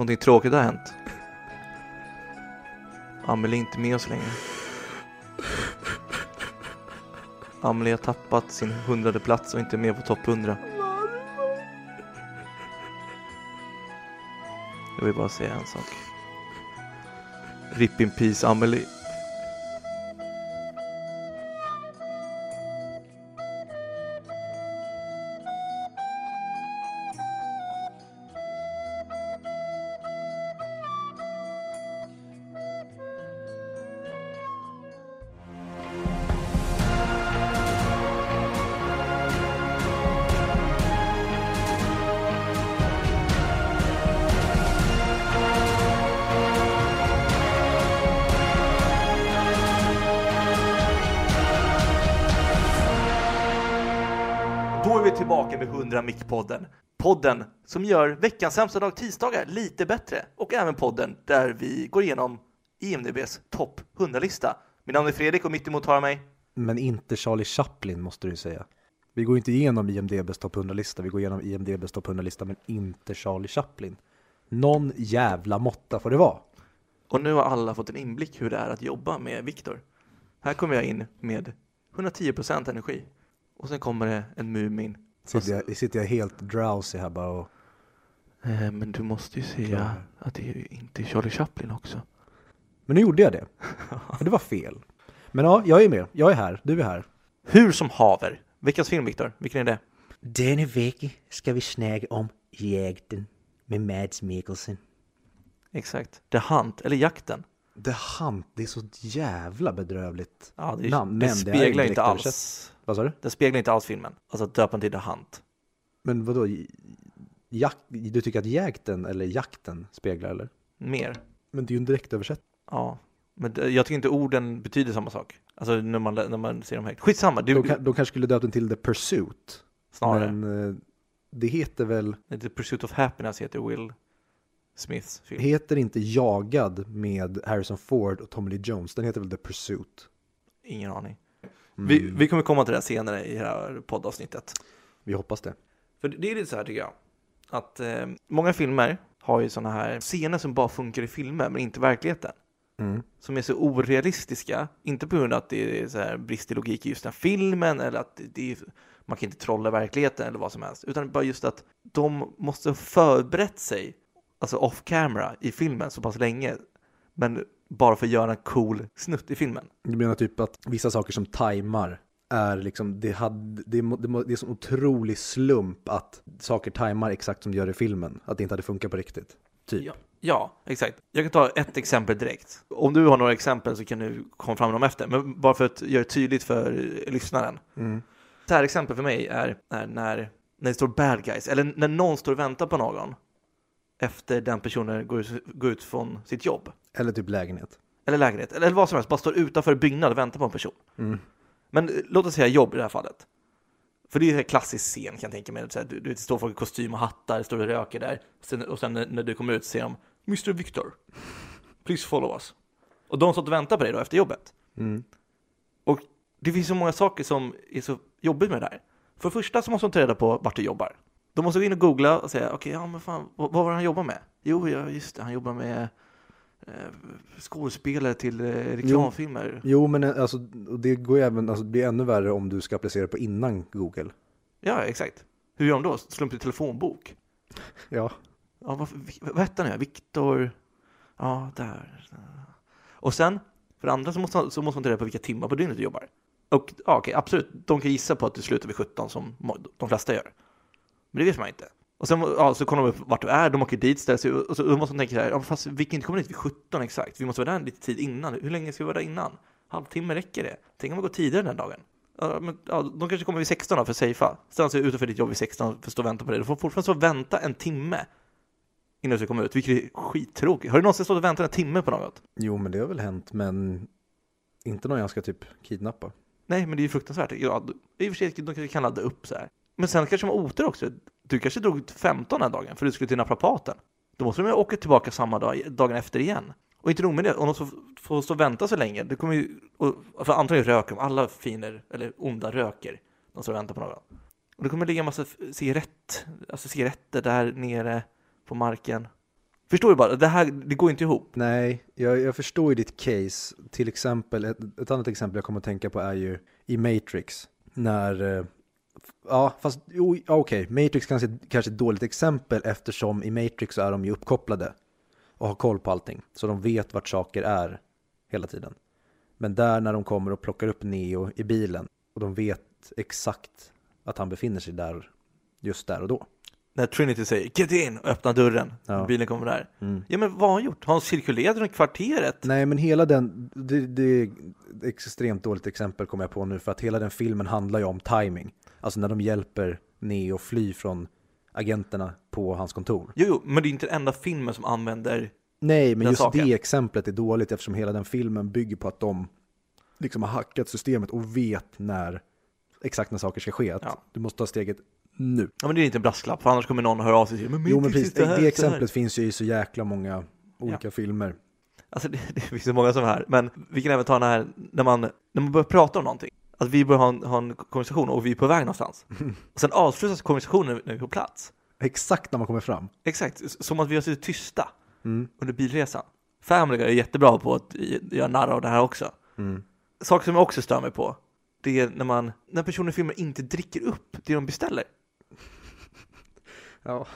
Någonting tråkigt har hänt. Amelie är inte med oss längre. Amelie har tappat sin hundrade plats och inte är med på topp 100. Jag vill bara säga en sak. Rip in peace Amelie. Som gör veckans sämsta dag tisdagar lite bättre. Och även podden där vi går igenom IMDBs topp 100-lista. Min namn är Fredrik och mitt emot har jag mig. Men inte Charlie Chaplin måste du säga. Vi går inte igenom IMDBs topp 100-lista, vi går igenom IMDBs topp 100-lista, men inte Charlie Chaplin. Någon jävla måtta får det vara. Och nu har alla fått en inblick hur det är att jobba med Viktor. Här kommer jag in med 110% energi. Och sen kommer det en Mumin. Sitter jag, sitter jag helt drowsy här bara och... Eh, men du måste ju säga Klar. att det är ju inte Charlie Chaplin också. Men nu gjorde jag det. Det var fel. Men ja, jag är med. Jag är här. Du är här. Hur som haver. Veckans film, Viktor. Vilken är det? Denne vecka ska vi snacka om Jagten med Mads Mikkelsen. Exakt. The Hunt, eller Jakten. The Hunt, det är så jävla bedrövligt Ja, det, är, namn. det Men det är speglar ju inte alls. Vad sa du? Det speglar inte alls filmen. Alltså döpen till The Hunt. Men vadå? Jak, du tycker att jakten eller jakten speglar eller? Mer. Men det är ju en direktöversättning. Ja. Men jag tycker inte orden betyder samma sak. Alltså när man, när man ser dem högt. Skitsamma. Du, De, kan, de kanske skulle döpt den till The Pursuit. snarare. Men eh, det heter väl, The Pursuit of Happiness heter Will Smiths film. heter inte Jagad med Harrison Ford och Tommy Lee Jones. Den heter väl The Pursuit. Ingen aning. Mm, Vi, vi kommer komma till det senare i det här poddavsnittet. vi hoppas det. För det är lite så här tycker jag. Att eh, många filmer har ju sådana här scener som bara funkar i filmer men inte i verkligheten. Mm. Som är så orealistiska. Inte på grund av att det är så här brist i logik i just den här filmen eller att det är, man kan inte trolla verkligheten eller vad som helst. Utan bara just att de måste ha förberett sig, alltså off camera i filmen så pass länge. Men bara för att göra en cool snutt i filmen. Du menar typ att vissa saker som tajmar är liksom, det, hade, det, det, det är så otrolig slump att saker tajmar exakt som det gör i filmen. Att det inte hade funkat på riktigt. Typ. Ja, ja, exakt. Jag kan ta ett exempel direkt. Om du har några exempel så kan du komma fram med dem efter. Men bara för att göra det tydligt för lyssnaren. Mm. Det här exempel för mig är, är när, när det står bad guys, eller när någon står och väntar på någon efter den personen går, ut- går ut från sitt jobb, Eller typ lägenhet. eller lägenhet, eller vad som helst, bara står utanför en byggnad och väntar på en person. Mm. Men eh, låt oss säga jobb i det här fallet. För det är en klassisk scen kan jag tänka mig. Så här, du, du, står folk i kostym och hattar, står och röker där. Sen, och sen när, när du kommer ut säger de Mr Victor, please follow us. Och de står och väntar på dig då efter jobbet. Mm. Och det finns så många saker som är så jobbigt med det här. För det första så måste de ta reda på vart du jobbar. De måste gå in och googla och säga, okej, ja men fan, vad, vad var det han jobbade med? Jo, ja, just det, han jobbar med skådespelare till eh, reklamfilmer. Jo, men eh, alltså, det går ju även, alltså, det blir ännu värre om du ska applicera på innan Google. Ja, exakt. Hur gör de då? Slår de i telefonbok? Ja. Ja, vad, vad hette han nu? Viktor? Ja, där. Och sen, för det andra så måste, så måste man ta reda på vilka timmar på dygnet du jobbar. Och ja, okej, absolut, de kan gissa på att du slutar vid 17 som de flesta gör. Men det vet man inte. Och sen ja, så kollar de upp vart du är, de åker dit, ställer sig, och så måste de tänka så här, ja, fast vi kan inte komma dit vid 17 exakt, vi måste vara där lite tid innan. Hur länge ska vi vara där innan? Halvtimme räcker det? Tänk om vi går tidigare den dagen? Ja, men, ja, de kanske kommer vid 16 då för att safea. Ställer sig utanför ditt jobb vid 16 för att stå och vänta på dig. Du får fortfarande stå och vänta en timme innan du ska komma ut, vilket är skittråkigt. Har du någonsin stått och väntat en timme på något? Jo, men det har väl hänt, men inte någon jag ska typ kidnappa. Nej, men det är ju fruktansvärt. Ja, I och för sig, de kanske kan ladda upp så här. Men sen kanske de har otur också. Du kanske drog 15 den dagen för du skulle till naprapaten. Då måste de ju åka tillbaka samma dag, dagen efter igen. Och inte nog med det, om de får stå och vänta så länge, det kommer ju, och, för antagligen röker de, alla finer, eller onda röker, de står och väntar på någon. Och det kommer ligga en massa cigarett, alltså cigaretter där nere på marken. Förstår du bara? Det här, det går inte ihop. Nej, jag, jag förstår ju ditt case. Till exempel, ett, ett annat exempel jag kommer att tänka på är ju i Matrix. När, eh, ja fast jo, ja, okej, Matrix kanske, kanske är ett dåligt exempel eftersom i Matrix så är de ju uppkopplade och har koll på allting. Så de vet vart saker är hela tiden. Men där när de kommer och plockar upp Neo i bilen och de vet exakt att han befinner sig där just där och då. När Trinity säger get in och öppnar dörren. Ja. Bilen kommer där. Mm. Ja men vad har han gjort? Har han cirkulerat runt kvarteret? Nej, men hela den, det, det är ett extremt dåligt exempel kommer jag på nu för att hela den filmen handlar ju om timing. Alltså när de hjälper Neo fly från agenterna på hans kontor. Jo, jo, men det är inte den enda filmen som använder Nej, men just saken. det exemplet är dåligt eftersom hela den filmen bygger på att de liksom har hackat systemet och vet när exakt när saker ska ske. Ja. Du måste ta steget nu. Ja men det är inte en brasklapp, för annars kommer någon att höra av sig säga men Jo, men precis, det, här, det så här." exemplet finns ju i så jäkla många olika filmer. Alltså det, det finns så många som här, men vi kan även ta den här när man, när man börjar prata om någonting. Att vi börjar ha en, ha en konversation och vi är på väg någonstans. Och sen avslutas konversationen när vi är på plats. Exakt när man kommer fram. Exakt, som att vi har suttit tysta Mm. under bilresan. Family Guy är jättebra på att göra narr av det här också. Mm. Saker som jag också stör mig på, det är när man, när personer i filmer inte dricker upp det de beställer. Ja.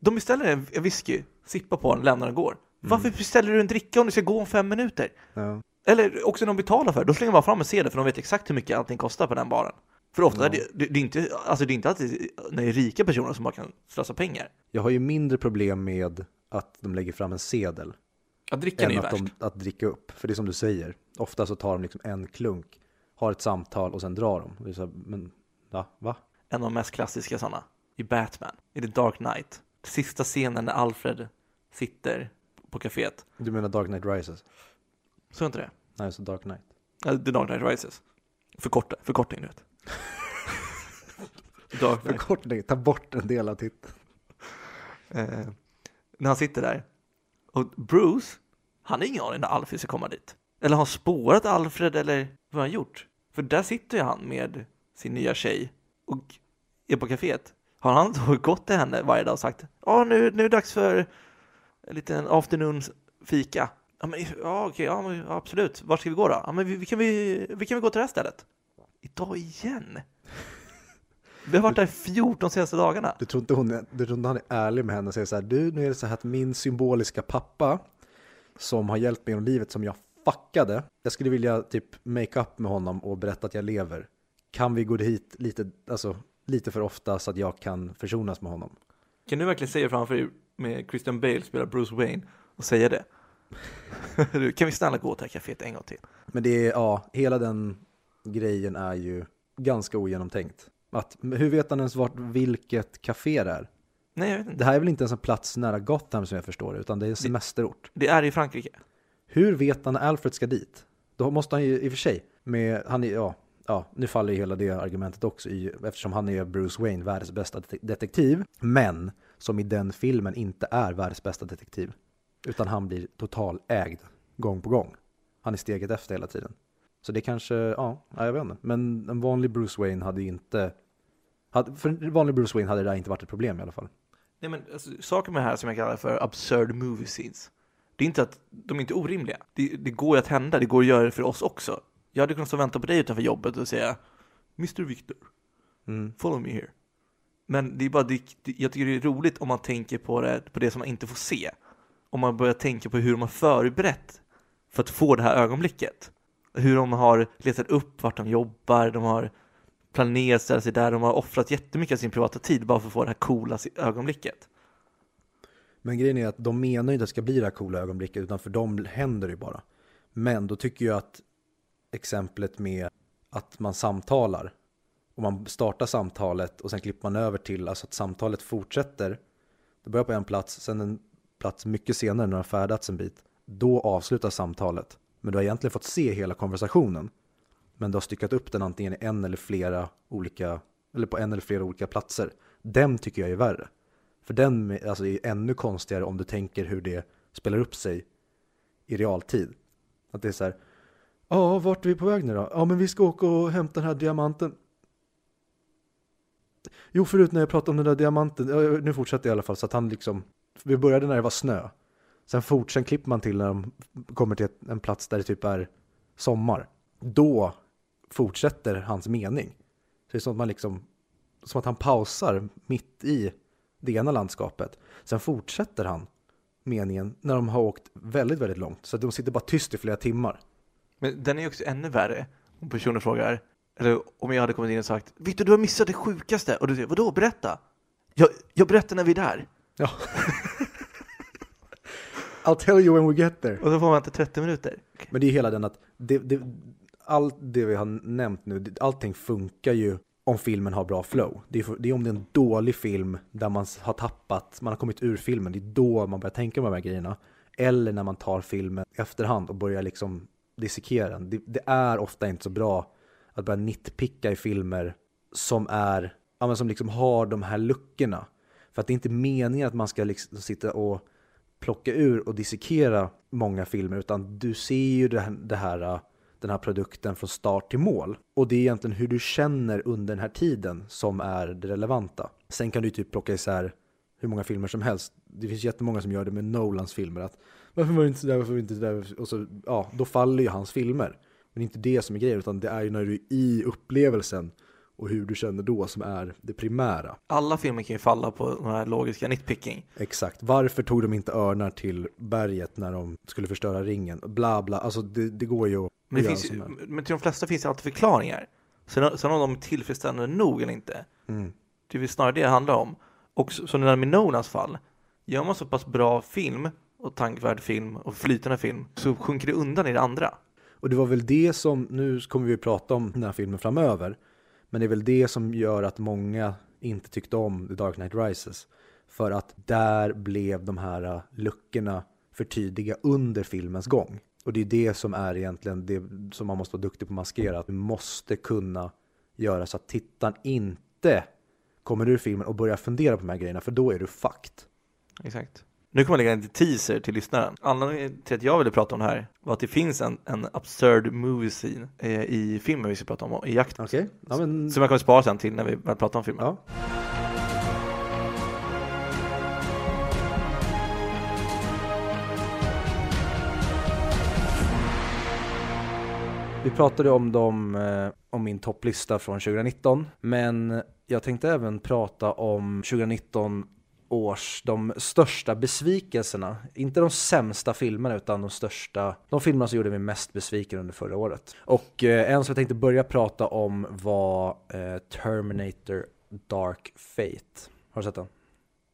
De beställer en whisky, sippar på den, lämnar den och går. Varför beställer du en dricka om det ska gå om fem minuter? Ja. Eller också när de betalar för det, då slänger man fram en sedel för de vet exakt hur mycket allting kostar på den baren. För ofta är det, det, är inte, alltså det är inte alltid när det är rika personer som bara kan slösa pengar. Jag har ju mindre problem med att de lägger fram en sedel Ja, drickan är än ju att, värst. de, att dricka upp. För det är som du säger, ofta så tar de liksom en klunk, har ett samtal och sen drar de. Det är så här, men ja, va? En av de mest klassiska sådana, i Batman, i The Dark Knight. Sista scenen när Alfred sitter på kaféet. Du menar Dark Knight Rises? Så inte det? Nej, så Dark Knight. Ja, The Dark Knight Rises. Förkorta, förkortning du vet. Dark Knight. Förkortning, ta bort en del av titeln. Eh, när han sitter där. Och Bruce, han har ingen aning när Alfred ska komma dit. Eller har han spårat Alfred eller vad har han gjort? För där sitter ju han med sin nya tjej och är på kaféet. Har han då gått till henne varje dag och sagt ja nu, nu är det dags för en liten afternoon fika. Ja, men, ja okej, ja, men, absolut. Vart ska vi gå då? Ja, men vi, vi, kan vi, vi kan väl gå till det här stället? Idag igen? Vi har varit där 14 senaste dagarna. Du tror inte, hon är, du tror inte han är ärlig med henne och säger så här, du nu är det så här att min symboliska pappa som har hjälpt mig genom livet som jag fuckade, jag skulle vilja typ make up med honom och berätta att jag lever. Kan vi gå hit lite, alltså, lite för ofta så att jag kan försonas med honom? Kan du verkligen säga framför dig med Christian Bale spelar Bruce Wayne och säga det? Kan vi snälla gå till det här kaféet en gång till? Men det är, ja, hela den grejen är ju ganska ogenomtänkt. Att, hur vet han ens vart, vilket café det är? Nej, jag vet inte. Det här är väl inte ens en plats nära Gotham som jag förstår det, utan det är en semesterort. Det är i Frankrike. Hur vet han när Alfred ska dit? Då måste han ju i och för sig, med, han är, ja, ja, nu faller ju hela det argumentet också i, eftersom han är Bruce Wayne, världens bästa detektiv, men som i den filmen inte är världens bästa detektiv, utan han blir totalägd gång på gång. Han är steget efter hela tiden. Så det kanske, ja, jag vet inte. Men en vanlig Bruce Wayne hade ju inte, hade, för en vanlig Bruce Wayne hade det där inte varit ett problem i alla fall. Nej, men alltså, saker med det här som jag kallar för absurd movie scenes. Det är inte att de är inte orimliga. Det, det går ju att hända, det går att göra det för oss också. Jag hade kunnat stå och vänta på dig utanför jobbet och säga Mr. Victor, Mm. follow me here. Men det är bara, det, jag tycker det är roligt om man tänker på det, på det som man inte får se. Om man börjar tänka på hur de har förberett för att få det här ögonblicket. Hur de har letat upp vart de jobbar, de har planerat ställa sig där, de har offrat jättemycket av sin privata tid bara för att få det här coola ögonblicket. Men grejen är att de menar ju inte att det ska bli det här coola ögonblicket, utan för dem händer det ju bara. Men då tycker jag att exemplet med att man samtalar och man startar samtalet och sen klipper man över till alltså att samtalet fortsätter. Det börjar på en plats, sen en plats mycket senare när det har färdats en bit. Då avslutas samtalet. Men du har egentligen fått se hela konversationen. Men du har styckat upp den antingen i en eller flera olika, eller på en eller flera olika platser. Den tycker jag är värre. För den alltså, är ännu konstigare om du tänker hur det spelar upp sig i realtid. Att det är så här, ja, vart är vi på väg nu då? Ja, men vi ska åka och hämta den här diamanten. Jo, förut när jag pratade om den där diamanten, ja, nu fortsätter jag i alla fall så att han liksom, vi började när det var snö. Sen fort, sen klipper man till när de kommer till en plats där det typ är sommar. Då fortsätter hans mening. Så det är som att man liksom, som att han pausar mitt i det ena landskapet. Sen fortsätter han meningen när de har åkt väldigt, väldigt långt. Så att de sitter bara tyst i flera timmar. Men den är ju också ännu värre om personen frågar, eller om jag hade kommit in och sagt Victor, du har missat det sjukaste. Och du säger, vadå, berätta? Jag, jag berättar när vi är där. Ja. I'll tell you when we get there. Och då får man inte 30 minuter. Men det är hela den att det, det, allt det vi har nämnt nu, allting funkar ju om filmen har bra flow. Det är, för, det är om det är en dålig film där man har tappat, man har kommit ur filmen, det är då man börjar tänka på de här grejerna. Eller när man tar filmen efterhand och börjar liksom dissekera den. Det, det är ofta inte så bra att börja nitpicka i filmer som är, ja, men som liksom har de här luckorna. För att det är inte meningen att man ska liksom sitta och plocka ur och dissekera många filmer utan du ser ju det här, det här, den här produkten från start till mål. Och det är egentligen hur du känner under den här tiden som är det relevanta. Sen kan du typ plocka isär hur många filmer som helst. Det finns jättemånga som gör det med Nolans filmer. Att varför var det inte sådär, varför var det inte sådär? Och så, ja, då faller ju hans filmer. Men inte det som är grejen, utan det är ju när du är i upplevelsen och hur du känner då som är det primära. Alla filmer kan ju falla på den här logiska nitpicking. Exakt. Varför tog de inte örnar till berget när de skulle förstöra ringen? Bla bla. Alltså det, det går ju att Men, finns, ju- men till de flesta finns det alltid förklaringar. Sen, sen om de är tillfredsställande nog eller inte, Mm. det är väl snarare det det handlar om. Och så- som med Nolans fall, gör man så pass bra film och tankvärd film och flytande film så sjunker det undan i det andra. Och det var väl det som, nu kommer vi prata om den här filmen framöver, men det är väl det som gör att många inte tyckte om The Dark Knight Rises. För att där blev de här uh, luckorna för tydliga under filmens gång. Och det är det som är egentligen det som man måste vara duktig på att maskera. Att du måste kunna göra så att tittaren inte kommer ur filmen och börjar fundera på de här grejerna, för då är du fucked. Exakt. Nu kommer jag lägga en teaser till lyssnaren. Anledningen till att jag ville prata om det här var att det finns en, en absurd movie scene eh, i filmen vi ska prata om, i jakten. Okej? Ja, men... Som jag kommer spara sen till när vi väl pratar om filmen. Ja. Vi pratade om, dem, eh, om min topplista från 2019, men jag tänkte även prata om 2019 års de största besvikelserna. Inte de sämsta filmerna utan de största, de filmerna som gjorde mig mest besviken under förra året. Och eh, en som jag tänkte börja prata om var eh, Terminator Dark Fate. Har du sett den?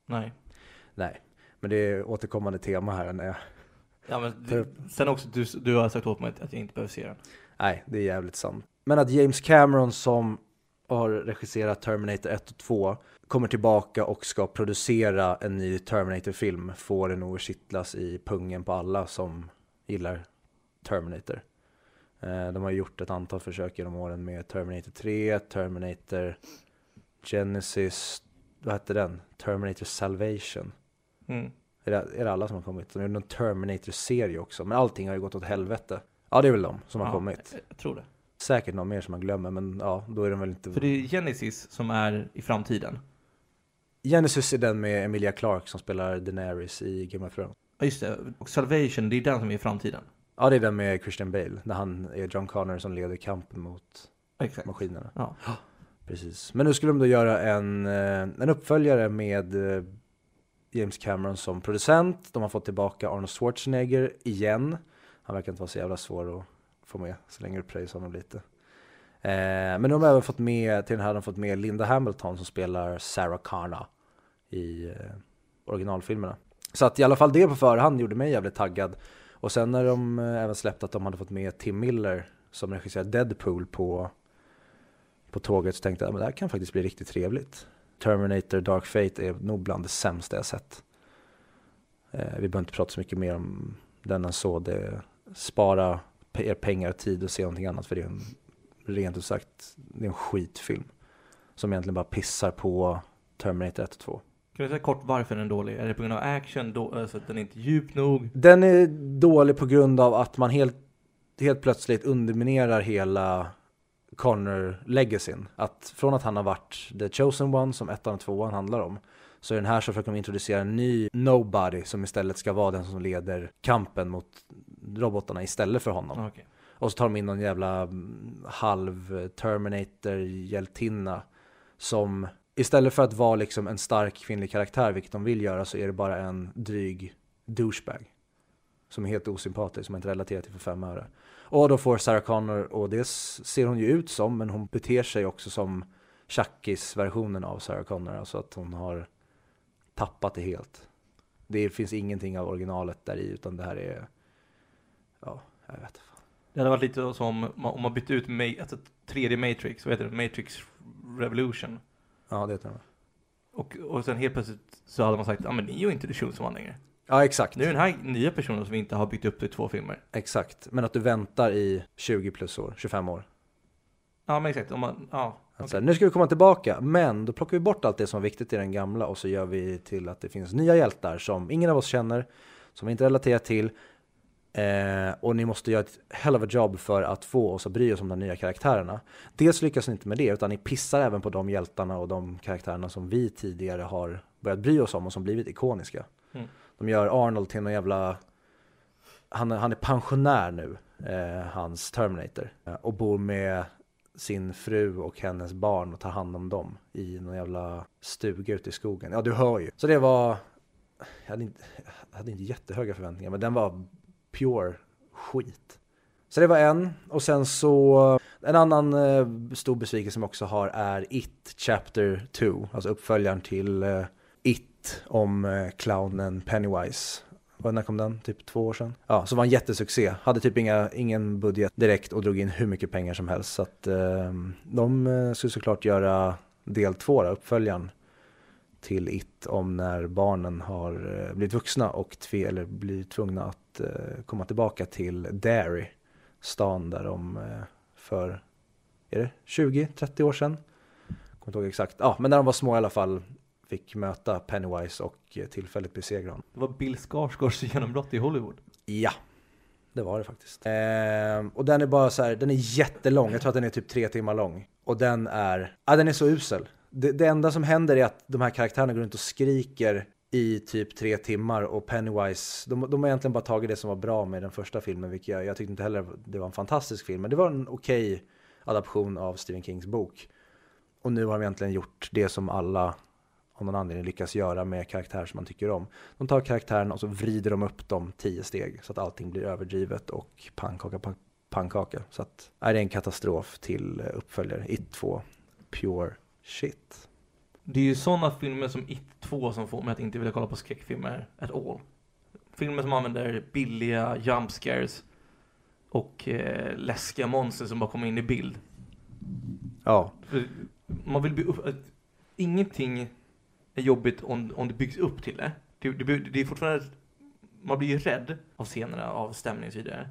Nej. Nej, men det är återkommande tema här när jag Ja, men För- sen också, du, du har sagt åt mig att jag inte behöver se den. Nej, det är jävligt sant. Men att James Cameron som har regisserat Terminator 1 och 2 kommer tillbaka och ska producera en ny Terminator-film får det nog kittlas i pungen på alla som gillar Terminator. Eh, De har gjort ett antal försök genom åren med Terminator 3, Terminator Genesis, vad hette den? Terminator Salvation. Mm. Är det, är det alla som har kommit? De gjorde en Terminator-serie också, men allting har ju gått åt helvete. Ja, det är väl de som har Ja, kommit. Jag, jag tror det. Säkert någon mer som man glömmer, men ja, då är de väl inte... För det är Genesis som är i framtiden. Genesis är den med Emilia Clarke som spelar Daenerys i Game of Thrones. Ja, just det. Och Salvation, det är den som är i framtiden. Ja, det är den med Christian Bale, när han är John Connor som leder kampen mot Exakt. maskinerna. Ja. Precis. Men nu skulle de då göra en, eh, en uppföljare med eh, James Cameron som producent. De har fått tillbaka Arnold Schwarzenegger igen. Han verkar inte vara så jävla svår att få med så länge du pröjsar honom lite. Eh, men de har även fått med, till den här har de fått med Linda Hamilton som spelar Sarah Connor i eh, originalfilmerna. Så att i alla fall det på förhand gjorde mig jävligt taggad. Och sen när de eh, även släppte att de hade fått med Tim Miller som regisserade Deadpool på på tåget så tänkte jag att det här kan faktiskt bli riktigt trevligt. Terminator Dark Fate är nog bland det sämsta jag sett. Eh, vi behöver inte prata så mycket mer om den än så. Det, spara er pengar och tid och se någonting annat för det är en, rent ut sagt, det är en skitfilm. Som egentligen bara pissar på Terminator 1 och 2. Kan du säga kort varför den är dålig? Är det på grund av action, då, alltså att den är inte djup nog? Den är dålig på grund av att man helt, helt plötsligt underminerar hela Connor legacyn. Att från att han har varit the chosen one som ettan och tvåan handlar om Så i den här så försöker de introducera en ny nobody som istället ska vara den som leder kampen mot robotarna istället för honom. Okej. Och så tar de in någon jävla mm, halv Terminator hjältinna som istället för att vara liksom en stark kvinnlig karaktär, vilket de vill göra, så är det bara en dryg douchebag. Som är helt osympatisk, som man inte relaterar till för fem öre. Och då får Sarah Connor, och det ser hon ju ut som, men hon beter sig också som Chuckys-versionen av Sarah Connor, alltså att hon har tappat det helt. Det finns ingenting av originalet där i, utan det här är, ja, jag vet inte. Det hade varit lite som om man- om man bytte ut ma- alltså 3D Matrix, vad heter det? Matrix Revolution. Ja, det heter den. Och, och sen helt plötsligt så hade man sagt, ja men ni är ju inte The Chosen One längre. Ja, exakt. Nu är den här nya personen som vi inte har byggt upp i två filmer. Exakt. Men att du väntar i 20 plus år, 25 år. Ja men exakt, om man, ja. Att så här, nu ska vi komma tillbaka, men då plockar vi bort allt det som var viktigt i den gamla och så gör vi till att det finns nya hjältar som ingen av oss känner, som vi inte relaterar till. Eh, och ni måste göra ett hell of a job för att få oss att bry oss om de nya karaktärerna. Dels lyckas ni inte med det, utan ni pissar även på de hjältarna och de karaktärerna som vi tidigare har börjat bry oss om och som blivit ikoniska. Mm. De gör Arnold till någon jävla... Han, är- han är pensionär nu, eh, hans Terminator. Eh, Och bor med sin fru och hennes barn och tar hand om dem i någon jävla stuga ute i skogen. Ja, du hör ju. Så det var... Jag hade inte, jag hade inte jättehöga förväntningar, men den var pure skit. Så det var en. Och sen så... Eh, en annan eh, stor besvikelse som jag också har är It Chapter 2. Alltså uppföljaren till eh, It om eh, clownen Pennywise. Vad- När kom den? Typ två år sedan? Ja, så var en jättesuccé. Hade typ inga, ingen budget direkt och drog in hur mycket pengar som helst. Så att eh, de eh, skulle såklart göra del två, då, uppföljaren till It om när barnen har eh, blivit vuxna och tve, eller blir tvungna att eh, komma tillbaka till Derry, stan där de eh, för, är det 20-30 år sedan? Kommer inte ihåg exakt, ja men när de var små i alla fall fick möta Pennywise och eh, tillfälligt besegra honom. Det var Bill Skarsgårds genombrott i Hollywood. Ja, det var det faktiskt. Ehm, och den är bara så här, den är jättelång, jag tror att den är typ tre timmar lång. Och den är, ja den är så usel. Det, det enda som händer är att de här karaktärerna går runt och skriker i typ tre timmar och Pennywise, de, de har egentligen bara tagit det som var bra med den första filmen, vilket jag, jag tyckte inte heller det var en fantastisk film, men det var en okej adaption av Stephen Kings bok. Och nu har de egentligen gjort det som alla av någon anledning lyckas göra med karaktärer som man tycker om. De tar karaktärerna och så vrider de upp dem tio steg så att allting blir överdrivet och pannkaka, pannkaka. Så att, är det en katastrof till uppföljare. It 2, pure shit. Det är ju sådana filmer som It 2 som får mig att inte vilja kolla på skräckfilmer at all. Filmer som använder billiga jump scares och eh, läskiga monster som bara kommer in i bild. Ja, För man vill bli upp, att ingenting är jobbigt om, om det byggs upp till det. Det, det, det är fortfarande, man blir ju rädd av scenerna, av stämning och så vidare.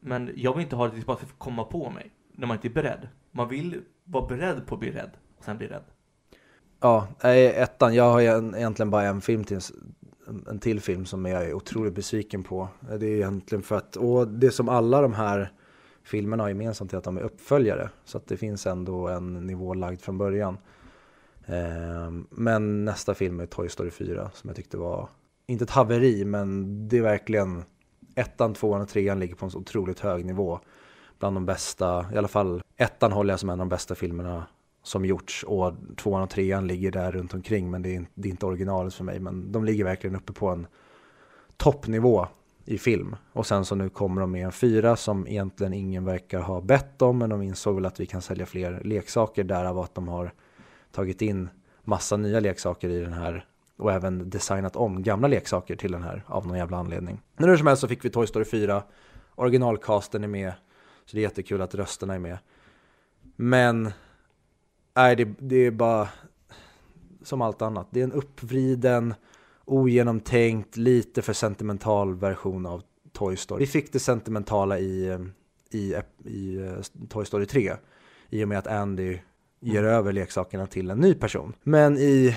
Men jag vill inte ha det till bara för att komma på mig, när man inte är beredd. Man vill vara beredd på att bli rädd, och sen bli rädd ja ettan, jag har egentligen bara en film till, en, till film som jag är otroligt besviken på. Det är egentligen för att, och det som alla de här filmerna har gemensamt är att de är uppföljare. Så att det finns ändå en nivå lagd från början. Ehm, men nästa film är Toy Story 4 som jag tyckte var, inte ett haveri, men det är verkligen ettan, tvåan och trean ligger på en så otroligt hög nivå. Bland de bästa, i alla fall ettan håller jag som en av de bästa filmerna som gjorts och tvåan och trean ligger där runt omkring men det är, det är inte originalet för mig. Men de ligger verkligen uppe på en toppnivå i film. Och sen så nu kommer de med en fyra som egentligen ingen verkar ha bett om men de insåg väl att vi kan sälja fler leksaker därav att de har tagit in massa nya leksaker i den här och även designat om gamla leksaker till den här av någon jävla anledning. Men hur som helst så fick vi Toy Story 4, originalcasten är med, så det är jättekul att rösterna är med. Men, nej det, det är bara som allt annat. Det är en uppvriden, ogenomtänkt, lite för sentimental version av Toy Story. Vi fick det sentimentala i, i, i eh, Toy Story 3 i och med att Andy ger över leksakerna till en ny person. Men i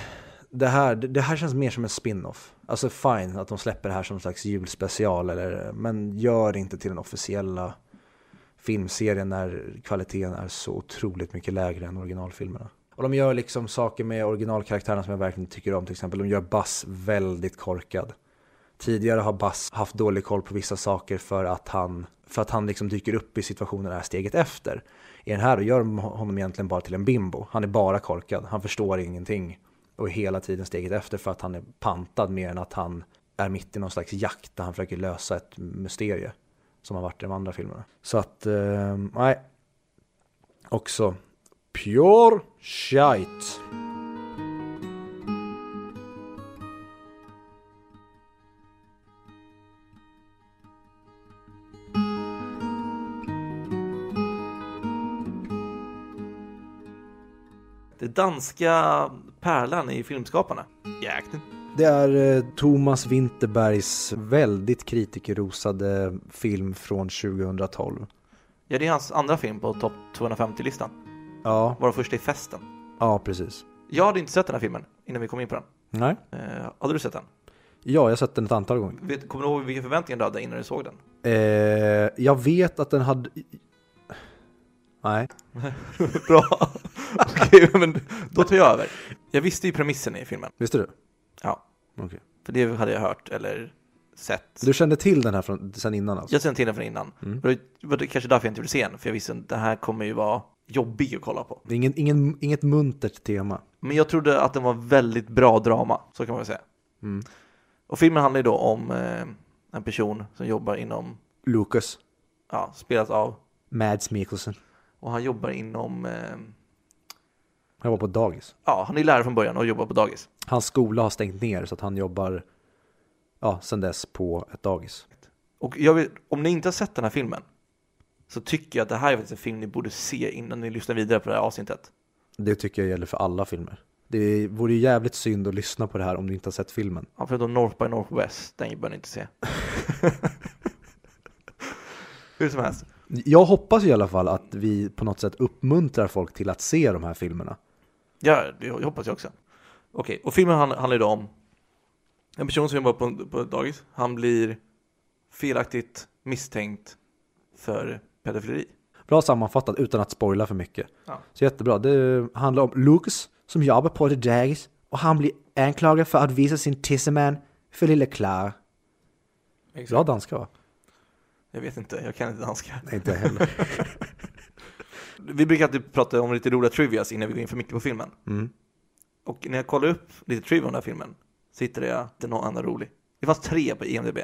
det här, det här känns mer som en spin-off. Alltså fine att de släpper det här som en slags julspecial, eller, men gör det inte till den officiella filmserien när kvaliteten är så otroligt mycket lägre än originalfilmerna. Och de gör liksom saker med originalkaraktärerna som jag verkligen tycker om. Till exempel de gör Buzz väldigt korkad. Tidigare har Buzz haft dålig koll på vissa saker för att han, för att han liksom dyker upp i situationer är steget efter. I den här då gör de honom egentligen bara till en bimbo. Han är bara korkad, han förstår ingenting. Och är hela tiden steget efter för att han är pantad mer än att han är mitt i någon slags jakt där han försöker lösa ett mysterium. Som har varit i de andra filmerna. Så att, eh, nej. Också pure shite. Det danska pärlan i filmskaparna. Jakten. Det är eh, Thomas Winterbergs väldigt kritikerrosade film från 2012. Ja, det är hans andra film på topp 250-listan. Ja, Vara första i festen. ja precis. Jag hade inte sett den här filmen innan vi kom in på den. Nej. Eh, hade du sett den? Ja, jag har sett den ett antal gånger. Vet, kommer du ihåg vilka förväntningar du hade innan du såg den? Eh, jag vet att den hade... Nej. Bra. Okej, men då tar jag över. Jag visste ju premissen i filmen. Visste du? Ja. Okej. För det hade jag hört eller sett. Du kände till den här från, sen innan alltså? Jag kände till den från innan. Mm. Det var det kanske därför jag inte ville se den, för jag visste att det här kommer ju vara jobbig att kolla på. Ingen, ingen, inget muntert tema. Men jag trodde att den var väldigt bra drama, så kan man väl säga. Mm. Och filmen handlar ju då om eh, en person som jobbar inom, Lucas. ja, spelat av, Mads Mikkelsen. och han jobbar inom, eh, Han var på dagis. ja, han är lärare från början och jobbar på dagis. Hans skola har stängt ner så att han jobbar, ja, sen dess på ett dagis. Och vill, om ni inte har sett den här filmen, så tycker jag att det här är faktiskt en film ni borde se innan ni lyssnar vidare på det här avsnittet. Det tycker jag gäller för alla filmer. Det vore ju jävligt synd att lyssna på det här om du inte har sett filmen. Ja, förutom North by Northwest, den bör ni inte se. Hur som helst. Jag hoppas i alla fall att vi på något sätt uppmuntrar folk till att se de här filmerna. Ja, det hoppas jag också. Okej, och filmen hand- handlar då om en person som jobbar på, på ett dagis. Han blir felaktigt misstänkt för pedofileri. Bra sammanfattat utan att spoila för mycket. Ja. Så jättebra. Det handlar om Lucas som jobbar på ett dagis och han blir anklagad för att visa sin tisseman för lilla Clara. Bra danska va? Jag vet inte, jag kan inte danska. Nej, inte heller. Vi brukar alltid prata om lite roliga trivias innan vi går in för mycket på filmen. Mm. Och när jag kollar upp lite trivia om den här filmen så hittade jag inte någon annan rolig. Det fanns tre på IMDB.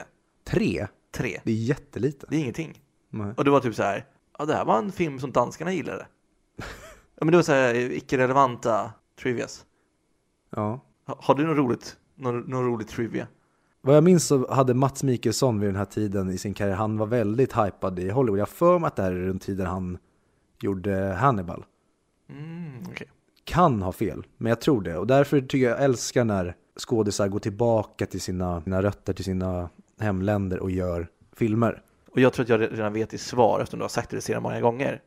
Tre? Tre. Det är jättelite. Det är ingenting. Nej. Och det var typ så här, ja det här var en film som danskarna gillade. ja men det var så här icke-relevanta trivias. Ja. Ha- Har du något roligt, någon, någon rolig trivia? Vad jag minns så hade Mats Mikkelson vid den här tiden i sin karriär, han var väldigt hypad i Hollywood. Jag har för mig att det här är runt tiden han gjorde Hannibal. Mm, okej. Kan ha fel, men jag tror det. Och därför tycker jag jag älskar när skådisar går tillbaka till sina, sina rötter, till sina hemländer och gör filmer. Och jag tror att jag redan vet i svar eftersom du har sagt det sedan många gånger.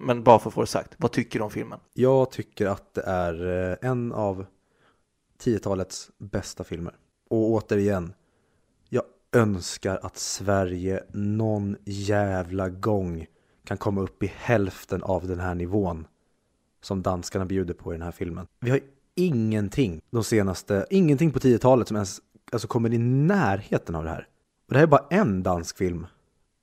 Men bara för att få det sagt, vad tycker du om filmen? Jag tycker att det är eh, en av 10-talets bästa filmer. Och återigen, jag önskar att Sverige någon jävla gång kan komma upp i hälften av den här nivån som danskarna bjuder på i den här filmen. Vi har ingenting de senaste, ingenting på 10-talet som ens alltså, kommer i närheten av det här. Och det här är bara en dansk film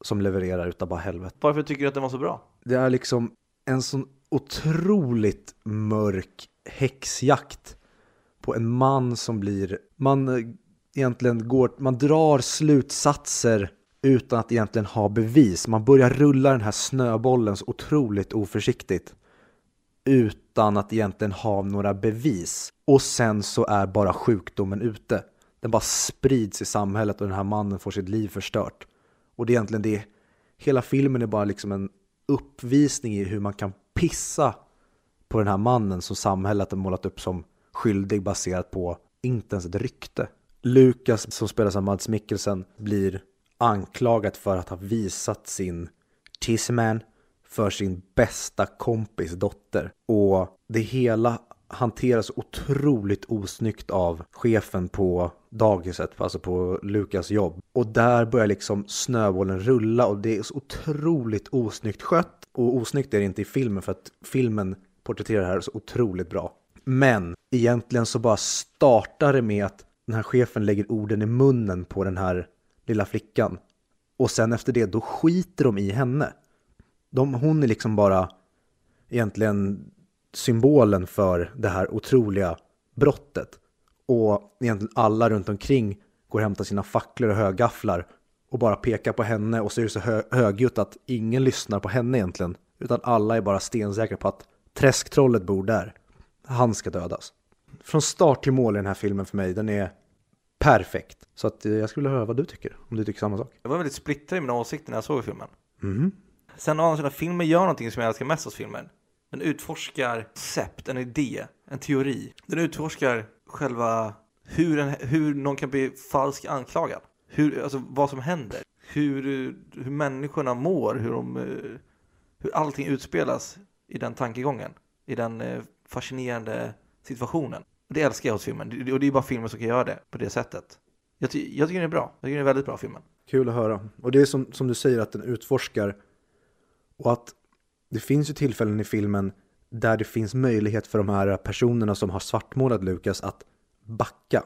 som levererar utav bara helvete. Varför tycker du att den var så bra? Det är liksom en sån otroligt mörk häxjakt på en man som blir, man eh, egentligen går, man drar slutsatser utan att egentligen ha bevis. Man börjar rulla den här snöbollen så otroligt oförsiktigt utan att egentligen ha några bevis. Och sen så är bara sjukdomen ute. Den bara sprids i samhället och den här mannen får sitt liv förstört. Och det är egentligen det, hela filmen är bara liksom en uppvisning i hur man kan pissa på den här mannen som samhället har målat upp som skyldig baserat på inte ens ett rykte. Lukas som spelas av Mads Mikkelsen blir anklagat för att ha visat sin tissman för sin bästa kompis dotter. Och det hela hanteras otroligt osnyggt av chefen på dagiset, alltså på Lukas jobb. Och där börjar liksom snöbollen rulla och det är så otroligt osnyggt skött. Och osnyggt är det inte i filmen för att filmen porträtterar det här så otroligt bra. Men egentligen så bara startar det med att den här chefen lägger orden i munnen på den här lilla flickan. Och sen efter det, då skiter de i henne. De, hon är liksom bara egentligen symbolen för det här otroliga brottet. Och egentligen alla runt omkring går och hämtar sina facklor och högafflar och bara pekar på henne och så är det så hö högljutt att ingen lyssnar på henne egentligen. Utan alla är bara stensäkra på att träsktrollet bor där. Han ska dödas. Från start till mål i den här filmen för mig, den är perfekt. Så att eh, jag skulle vilja höra vad du tycker, om du tycker samma sak. Jag var väldigt splittrad i mina åsikter när jag såg filmen. Mhm. Sen å andra sidan, filmen gör någonting som jag älskar mest hos filmen. Den utforskar koncept, en idé, en teori. Den utforskar själva hur, en, hur någon kan bli falskt anklagad. Hur, alltså vad som händer. Hur, hur människorna mår, hur, de, eh, hur allting utspelas i den tankegången. I den eh, fascinerande situationen. Och det älskar jag hos filmen. Och det är bara filmen som kan göra det på det sättet. Jag, ty, jag tycker den är bra. Jag tycker den är väldigt bra, filmen. Kul att höra. Och det är som, som du säger att den utforskar och att det finns ju tillfällen i filmen där det finns möjlighet för de här personerna som har svartmålat Lukas att backa.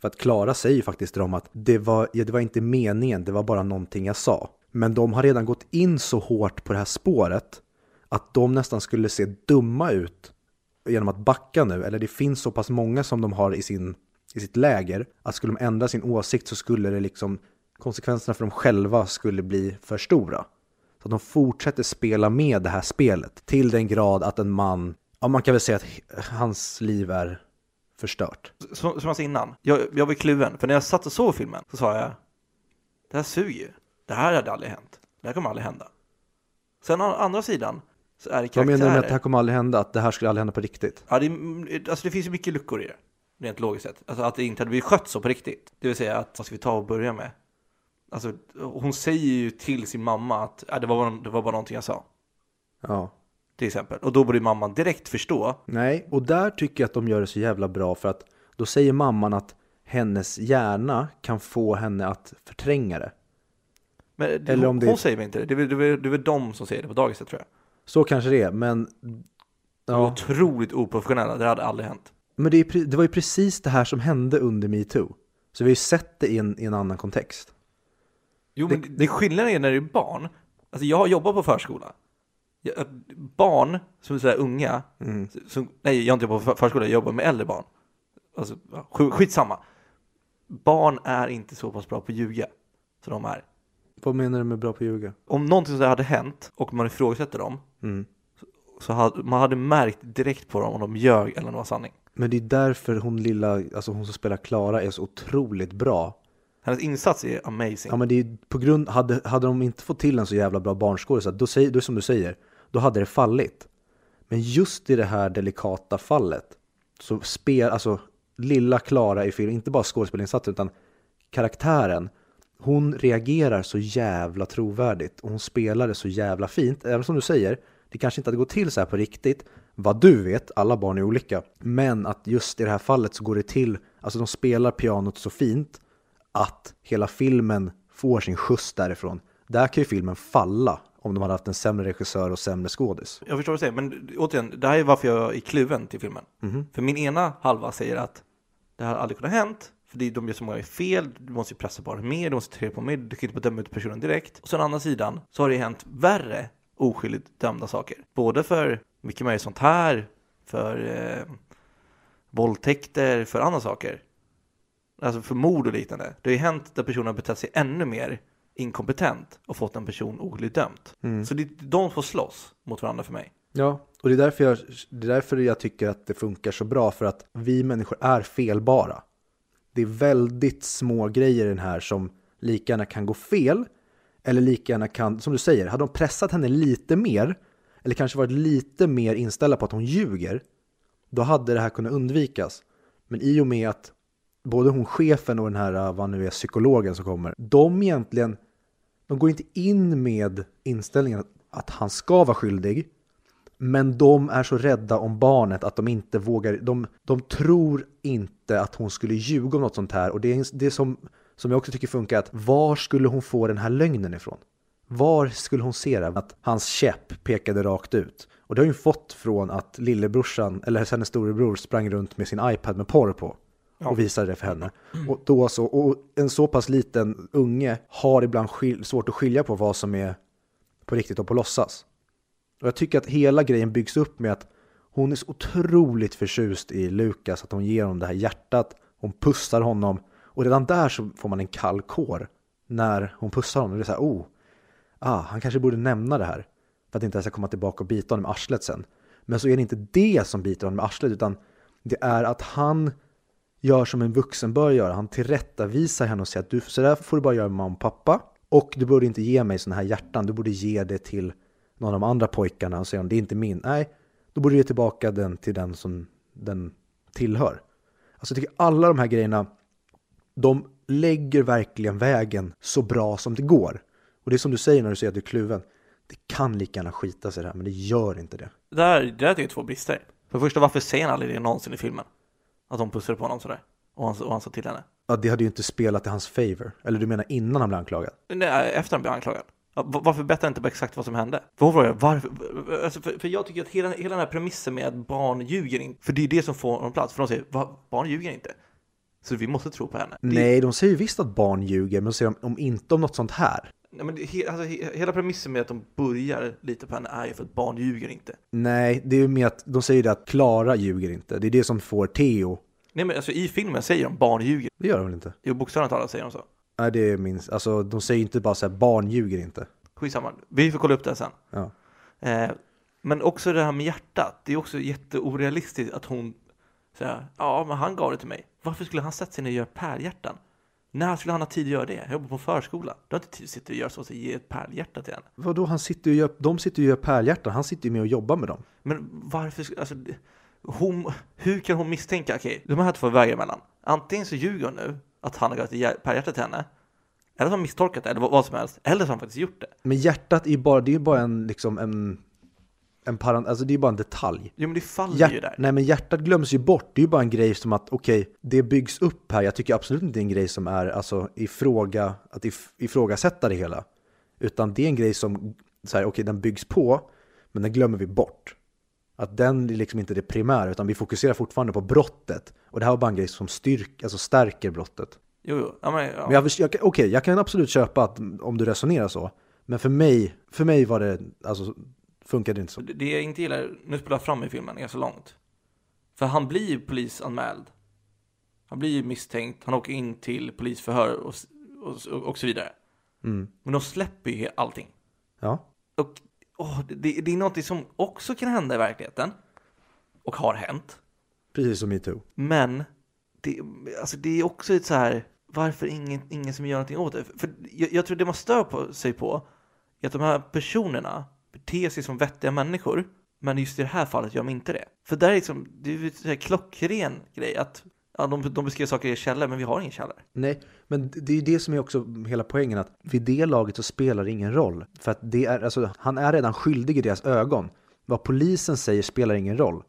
För att Klara säger ju faktiskt till dem att det var, ja, det var inte meningen, det var bara någonting jag sa. Men de har redan gått in så hårt på det här spåret att de nästan skulle se dumma ut genom att backa nu. Eller det finns så pass många som de har i, sin, i sitt läger att skulle de ändra sin åsikt så skulle det liksom konsekvenserna för dem själva skulle bli för stora. Så att de fortsätter spela med det här spelet till den grad att en man, ja man kan väl säga att hans liv är förstört. som, som jag sa innan, jag, jag var kluven. För när jag satt och såg filmen så sa jag, det här suger ju. Det här hade aldrig hänt. Det här kommer aldrig hända. Sen å andra sidan så är det Vad menar du med att det här kommer aldrig hända? Att det här skulle aldrig hända på riktigt? Ja, det, alltså det finns ju mycket luckor i det. Rent logiskt sett. Alltså att det inte hade blivit skött så på riktigt. Det vill säga att, vad ska vi ta och börja med? Alltså, hon säger ju till sin mamma att äh, det, var, bara- det var bara någonting jag sa. Ja. Till exempel. Och då borde mamman direkt förstå. Nej, och där tycker jag att de gör det så jävla bra för att då säger mamman att hennes hjärna kan få henne att förtränga det. Men Eller hon, om det- hon säger väl inte det? Det det, är, väl- det är väl de som säger det på dagiset tror jag. Så kanske det är, men... Ja. otroligt oprofessionella. Det hade aldrig hänt. Men det, är, det var ju precis det här som hände under metoo. Så vi har ju sett det i en, i en annan kontext. Jo, men det, skillnaden är när det är barn. Alltså jag har jobbat på förskola. Jag, barn som är sådär unga. Som, nej, jag har inte jobbat på för- förskola. Jag jobbar med äldre barn. Alltså, skitsamma. Barn är inte så pass bra på att ljuga. Som de är. Vad menar du med bra på att ljuga? Om någonting sådär hade hänt och man ifrågasätter dem. Mm. Så hade, man hade märkt direkt på dem om de ljög eller om det var sanning. Men det är därför hon lilla, alltså hon som spelar Klara är så otroligt bra. Hennes insats är amazing. Ja men det är på grund, hade, hade de inte fått till en så jävla bra barnskådis, då, säger- då är det som du säger, då hade det fallit. Men just i det här delikata fallet så spel, alltså lilla Klara i filmen, inte bara skådespelinsatsen utan karaktären, hon reagerar så jävla trovärdigt och hon spelar det så jävla fint. Även som du säger, det kanske inte hade gått till så här på riktigt. Vad du vet, alla barn är olika. Men att just i det här fallet så går det till, alltså de spelar pianot så fint att hela filmen får sin skjuts därifrån. Där kan ju filmen falla om de hade haft en sämre regissör och sämre skådis. Jag förstår vad du säger, men återigen, det här är varför jag är kluven till filmen. För min ena halva säger att det här aldrig kunnat hänt, för det är- de gör så många fel, du måste ju pressa bara mer, du måste trä på mer, du kan inte döma ut personen direkt. Och sen å andra sidan så har det hänt värre oskyldigt dömda saker. Både för mycket mer sånt här, för eh, våldtäkter, för andra saker. Alltså för mord och liknande. Det har ju hänt där personen har betett sig ännu mer inkompetent och fått en person oskyldigt dömt. Så det, de får slåss mot varandra för mig. Ja, och det är, därför jag, det är därför jag tycker att det funkar så bra, för att vi människor är felbara. Det är väldigt små grejer i den här som lika gärna kan gå fel, eller lika gärna kan, som du säger, hade de pressat henne lite mer, eller kanske varit lite mer inställda på att hon ljuger, då hade det här kunnat undvikas. Men i och med att både hon chefen och den här, eh, vad nu är, psykologen som kommer, de egentligen, de går inte in med inställningen att han ska vara skyldig, men de är så rädda om barnet att de inte vågar, de, de tror inte att hon skulle ljuga om något sånt här. Och det är det som, som jag också tycker funkar, att var skulle hon få den här lögnen ifrån? Var skulle hon se det? Att hans käpp pekade rakt ut. Och det har hon ju fått från att lillebrorsan, eller hennes storebror, sprang runt med sin iPad med porr på. Och visade det för henne. Och, då så, och en så pass liten unge har ibland svårt att skilja på vad som är på riktigt och på låtsas. Och jag tycker att hela grejen byggs upp med att hon är så otroligt förtjust i Lukas, att hon ger honom det här hjärtat, hon pussar honom och redan där så får man en kall kår när hon pussar honom. Det är så här, oh, ah, han kanske borde nämna det här för att inte jag ska komma tillbaka och bita honom i arslet sen. Men så är det inte det som biter honom i arslet utan det är att han gör som en vuxen bör göra. Han tillrättavisar henne och säger att du, så där får du bara göra med mamma och pappa. Och du borde inte ge mig sådana här hjärtan, du borde ge det till någon av de andra pojkarna och säga det är inte min. Nej, då borde du ge tillbaka den till den som den tillhör. Alltså jag tycker alla de här grejerna, de lägger verkligen vägen så bra som det går. Och det är som du säger när du säger att du är kluven. Det kan lika gärna skita sig det här, men det gör inte det. Det där, det där är två brister. För det första, varför säger han aldrig det någonsin i filmen? Att de pussade på honom sådär. Och han, och han sa till henne. Ja, det hade ju inte spelat i hans favor. Eller du menar innan han blev anklagad? Nej, efter han blev anklagad. Varför berättar inte bara exakt vad som hände? För hon frågar varför? Alltså, för, för jag tycker att hela, hela den här premissen med att barn ljuger inte, för det är det som får honom plats. För de säger, Va, barn ljuger inte. Så vi måste tro på henne. Nej, de säger ju visst att barn ljuger, men de säger om, om inte om något sånt här. Nej, men he, alltså, he, hela premissen med att de börjar lita på henne är ju för att barn ljuger inte. Nej, det är ju med att de säger det att Klara ljuger inte. Det är det som får Theo. Nej men alltså i filmen säger de barn ljuger. Det gör de väl inte? Jo, bokstavligt talat säger de så. Nej, det är minst. Alltså, de säger inte bara så här, barn ljuger inte. Skitsamma, vi får kolla upp det sen. Ja. Eh, men också det här med hjärtat, det är också jätteorealistiskt att hon säger ja men han gav det till mig. Varför skulle han sätta sig ner och göra pärlhjärtan? När skulle han ha tid att göra det? Jag jobbar på förskola. Du har inte tid att sitta och göra så, så ge ett pärlhjärta till henne. Vadå, han sitter och gör, de sitter och gör pärlhjärtan. Han sitter ju med och jobbar med dem. Men varför, alltså, hon, hur kan hon misstänka, okej, de här två vägar emellan. Antingen så ljuger hon nu, att han har gett ett hjär- pärlhjärta till henne, eller så har han misstolkat det, eller vad, som helst, eller så har han faktiskt gjort det. Men hjärtat är ju bara, det är bara en, liksom en, en paran, alltså det är bara en detalj. Jo men det faller Hjärt, ju där. nej men hjärtat glöms ju bort. Det är ju bara en grej som att okej, det byggs upp här. Jag tycker absolut inte det är en grej som är alltså ifråga, att if, ifrågasätta det hela. Utan det är en grej som, så här, okej den byggs på, men den glömmer vi bort. Att den är liksom inte det primära, utan vi fokuserar fortfarande på brottet. Och det här var bara en grej som styrk, alltså stärker brottet. Jo, jo. Ja, men, ja. Men jag, jag, okej, jag kan absolut köpa att om du resonerar så. Men för mig, för mig var det, alltså funkade det inte så. Det jag inte gillar, nu spelar jag fram i filmen ganska långt. För han blir ju polisanmäld. Han blir ju misstänkt, han åker in till polisförhör och, och, och så vidare. Mm. Men de släpper ju allting. Ja. Och åh, det, det är något som också kan hända i verkligheten. Och har hänt. Precis som metoo. Men det, alltså det är också ett så här, varför ingen, ingen som gör någonting åt det? För jag, jag tror det man stör på, sig på är att de här personerna beter sig som vettiga människor, men just i det här fallet gör de inte det. För där är liksom, det är ju en klockren grej att ja, de, de beskriver saker i källor, men vi har ingen källare. Nej, men det är ju det som är också hela poängen att vid det laget så spelar det ingen roll. För att det är, alltså, han är redan skyldig i deras ögon. Vad polisen säger spelar ingen roll.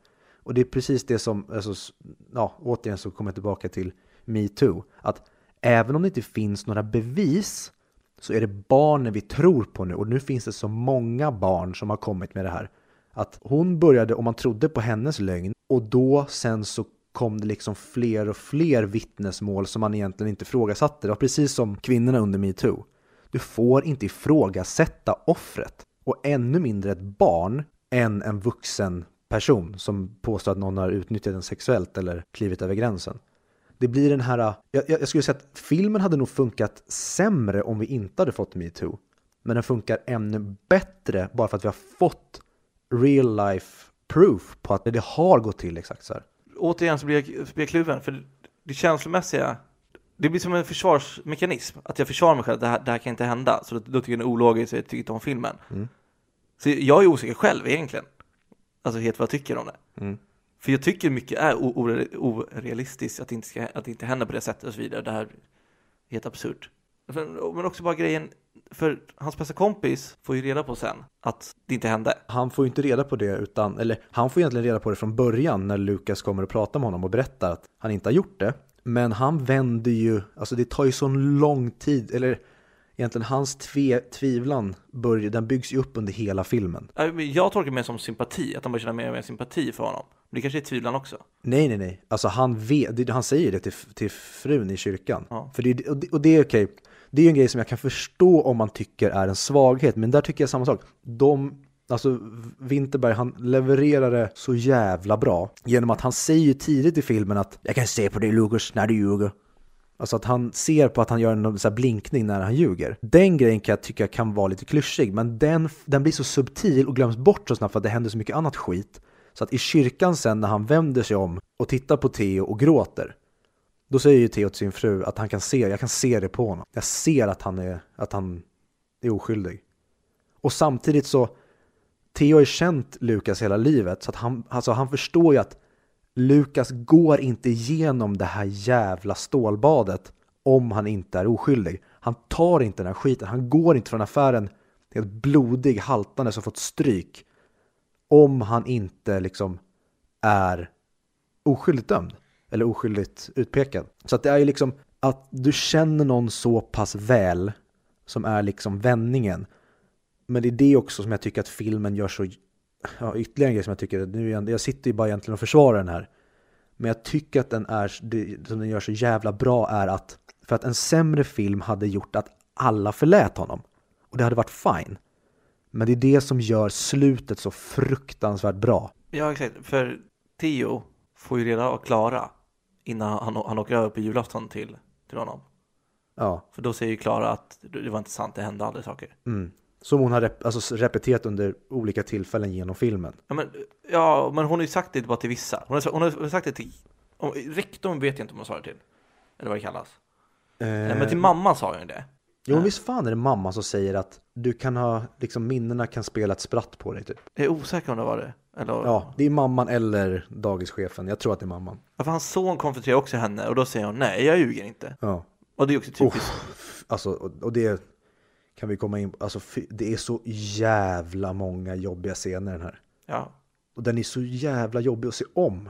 Och det är precis det som, alltså, ja, återigen så kommer jag tillbaka till metoo. Att även om det inte finns några bevis så är det barnen vi tror på nu. Och nu finns det så många barn som har kommit med det här. Att hon började, och man trodde på hennes lögn, och då sen så kom det liksom fler och fler vittnesmål som man egentligen inte ifrågasatte. Det var precis som kvinnorna under metoo. Du får inte ifrågasätta offret. Och ännu mindre ett barn än en vuxen person som påstår att någon har utnyttjat den sexuellt eller klivit över gränsen. Det blir den här, jag, jag jag skulle säga att filmen hade nog funkat sämre om vi inte hade fått metoo. Men den funkar ännu bättre bara för att vi har fått real life proof på att det har gått till exakt så här. Återigen så blir jag, blir jag kluven, för det känslomässiga, det blir som en försvarsmekanism, att jag försvarar mig själv, det här, det här kan inte hända, så då, då tycker jag det är ologiskt, jag tycker inte om filmen. Mm. Så jag är osäker själv egentligen, alltså helt vad jag tycker om det. Mm. För jag tycker mycket är orealistiskt, att det, inte ska, att det inte händer på det sättet och så vidare. Det här är helt absurt. Men också bara grejen, för hans bästa kompis får ju reda på sen att det inte hände. Han får ju inte reda på det utan, eller han får egentligen reda på det från början när Lukas kommer och pratar med honom och berättar att han inte har gjort det. Men han vänder ju, alltså det tar ju så lång tid, eller egentligen hans tve, tvivlan, börjar, den byggs ju upp under hela filmen. Jag tolkar mer som sympati, att han börjar känna mer och mer sympati för honom. Men det kanske är tvivlan också. Nej, nej, nej. Alltså han, vet, han säger det till, till frun i kyrkan. Ja. För det, och, det, och det är okej. Det är ju en grej som jag kan förstå om man tycker är en svaghet. Men där tycker jag samma sak. De, alltså Winterberg, han levererar det så jävla bra. Genom att han säger ju tidigt i filmen att jag kan se på dig Lucas när du ljuger. Alltså att han ser på att han gör en så här blinkning när han ljuger. Den grejen kan jag tycka kan vara lite klyschig, men den, den blir så subtil och glöms bort så snabbt för att det händer så mycket annat skit. Så att i kyrkan sen när han vänder sig om och tittar på Theo och gråter, då säger ju Theo till sin fru att han kan se, jag kan se det på honom. Jag ser att han är, att han är oskyldig. Och samtidigt så, Theo har ju känt Lukas hela livet, så att han, alltså han förstår ju att Lukas går inte igenom det här jävla stålbadet om han inte är oskyldig. Han tar inte den här skiten, han går inte från affären helt blodig, haltande som fått stryk om han inte liksom är oskyldigt dömd eller oskyldigt utpekad. Så att det är ju liksom att du känner någon så pass väl som är liksom vändningen. Men det är det också som jag tycker att filmen gör så, ja ytterligare en grej som jag tycker, nu jag, jag sitter ju bara egentligen och försvarar den här. Men jag tycker att den är, det som den gör så jävla bra är att, för att en sämre film hade gjort att alla förlät honom. Och det hade varit fine. Men det är det som gör slutet så fruktansvärt bra. Ja, exakt. För Theo får ju reda av Klara innan han, han åker över på julafton till, till honom. Ja, För då säger ju Klara att det var inte sant, det hände aldrig saker. mm. Som hon har rep- alltså, repeterat under olika tillfällen genom filmen. Ja, men, ja, men hon har ju sagt det bara till vissa. Hon har, hon har sagt det till... Om, rektorn vet jag inte om hon sa det till. Eller vad det kallas. Eh, Men till mamma sa hon det. jo, men visst fan är det mamma som säger att du kan ha, liksom minnena kan spela ett spratt på dig typ. Jag är osäker om det var det. Eller, Ja, det är mamman eller dagischefen. Jag tror att det är mamman. Ja, för hans son konfronterar också henne och då säger hon nej, jag ljuger inte. Ja. Och det är också typiskt. Uff, alltså, och, och det kan vi komma in på. Alltså, det är så jävla många jobbiga scener den här. Ja. Och den är så jävla jobbig att se om.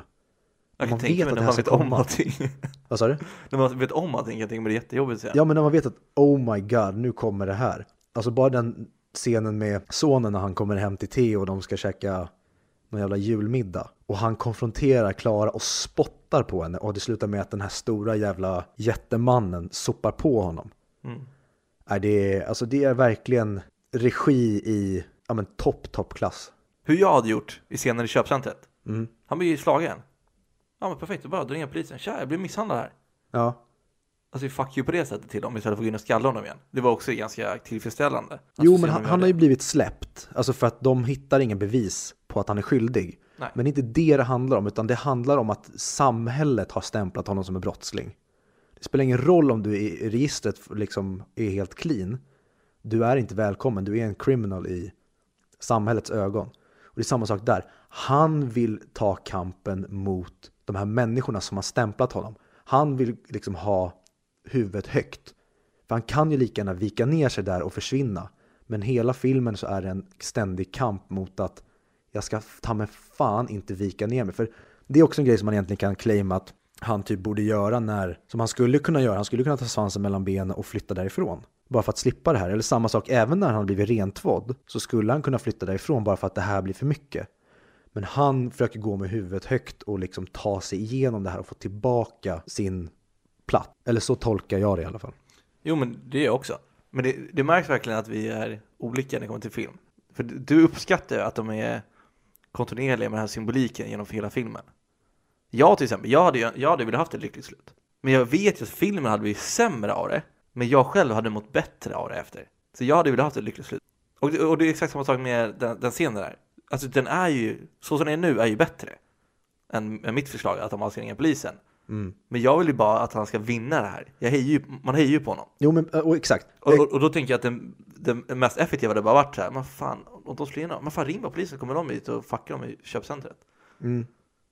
Jag kan Man tänka vet mig när man vet om komma. allting. Vad sa du? när man vet om allting kan jag tänka mig det är jättejobbigt att säga. Ja, men när man vet att oh my god, nu kommer det här. Alltså bara den scenen med sonen när han kommer hem till Theo och de ska käka någon jävla julmiddag. Och han konfronterar Klara och spottar på henne och det slutar med att den här stora jävla jättemannen sopar på honom. Mm. Är det, alltså det är verkligen regi i ja, men topp, toppklass. Hur jag hade gjort i scenen i köpcentret. Mm. Han blir ju slagen. Ja men perfekt, då bara ringer polisen. Tja, jag blev misshandlad här. Ja. Alltså fuck you på det sättet till dem istället för att gå in och skalla honom igen. Det var också ganska tillfredsställande. Att Jo, men han, han har ju blivit släppt. Alltså för att de hittar ingen bevis på att han är skyldig. Nej. Men det är inte det det handlar om, utan det handlar om att samhället har stämplat honom som en brottsling. Det spelar ingen roll om du i registret liksom är helt clean. Du är inte välkommen, du är en criminal i samhällets ögon. Och det är samma sak där. Han vill ta kampen mot de här människorna som har stämplat honom. Han vill liksom ha huvudet högt. För han kan ju lika gärna vika ner sig där och försvinna. Men hela filmen så är det en ständig kamp mot att jag ska ta mig fan inte vika ner mig. För det är också en grej som man egentligen kan claima att han typ borde göra när, som han skulle kunna göra, han skulle kunna ta svansen mellan benen och flytta därifrån. Bara för att slippa det här. Eller samma sak, även när han blivit rentvådd så skulle han kunna flytta därifrån bara för att det här blir för mycket. Men han försöker gå med huvudet högt och liksom ta sig igenom det här och få tillbaka sin platt. Eller så tolkar jag det i alla fall. Jo men det är jag också. Men det, det märks verkligen att vi är olika när det kommer till film. För du- uppskattar ju att de är kontinuerliga med den här symboliken genom hela filmen. Jag till exempel, jag hade, ju- jag hade velat haft ett lyckligt slut. Men jag vet ju att filmen hade blivit sämre av det. Men jag själv hade mått bättre av det efter. Så jag hade velat haft ett lyckligt slut. Och det, och det är exakt samma sak med den, den scenen där. Alltså den är ju, så som den är nu, är ju bättre. Än, än mitt förslag, att de ska ringa polisen. Mm. Men jag vill ju bara att han ska vinna det här. Jag hejar ju, man hejar ju på honom. Jo men och exakt. Och, och, och då tänker jag att den, den mest effektiva hade bara varit så här, men fan, om de slår men fan ring bara polisen, kommer de hit och fuckar dem i köpcentret. Mm.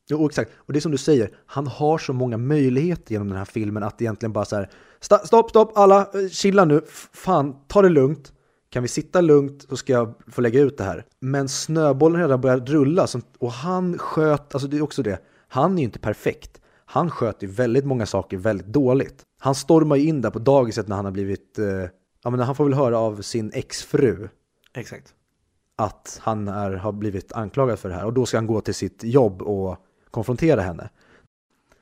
Jo, exakt. Och det är som du säger, han har så många möjligheter genom den här filmen att egentligen bara så här, "Sta- stopp, stopp, alla, eh, chilla nu, fan, ta det lugnt. Kan vi sitta lugnt så ska jag få lägga ut det här. Men snöbollen redan börjat rulla och han sköt, alltså det är också det, han är ju inte perfekt. Han sköt ju väldigt många saker väldigt dåligt. Han stormar ju in där på dagiset när han har blivit eh, Ja men han får väl höra av sin exfru Exakt. att han är, har blivit anklagad för det här och då ska han gå till sitt jobb och konfrontera henne.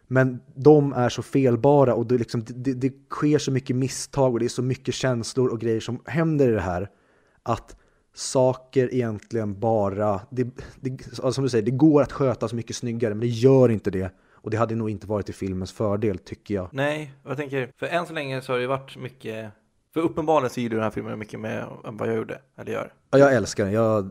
Men de är så felbara och det, liksom, det, det sker så mycket misstag och det är så mycket känslor och grejer som händer i det här att saker egentligen bara, det, det, som du säger, det går att sköta så mycket snyggare men det gör inte det. Och det hade nog inte varit till filmens fördel tycker jag. Nej, jag tänker, för än så länge så har det ju varit mycket, för uppenbarligen så gillar du den här filmen mycket mer än vad jag gjorde, eller gör. Ja, jag älskar den, jag,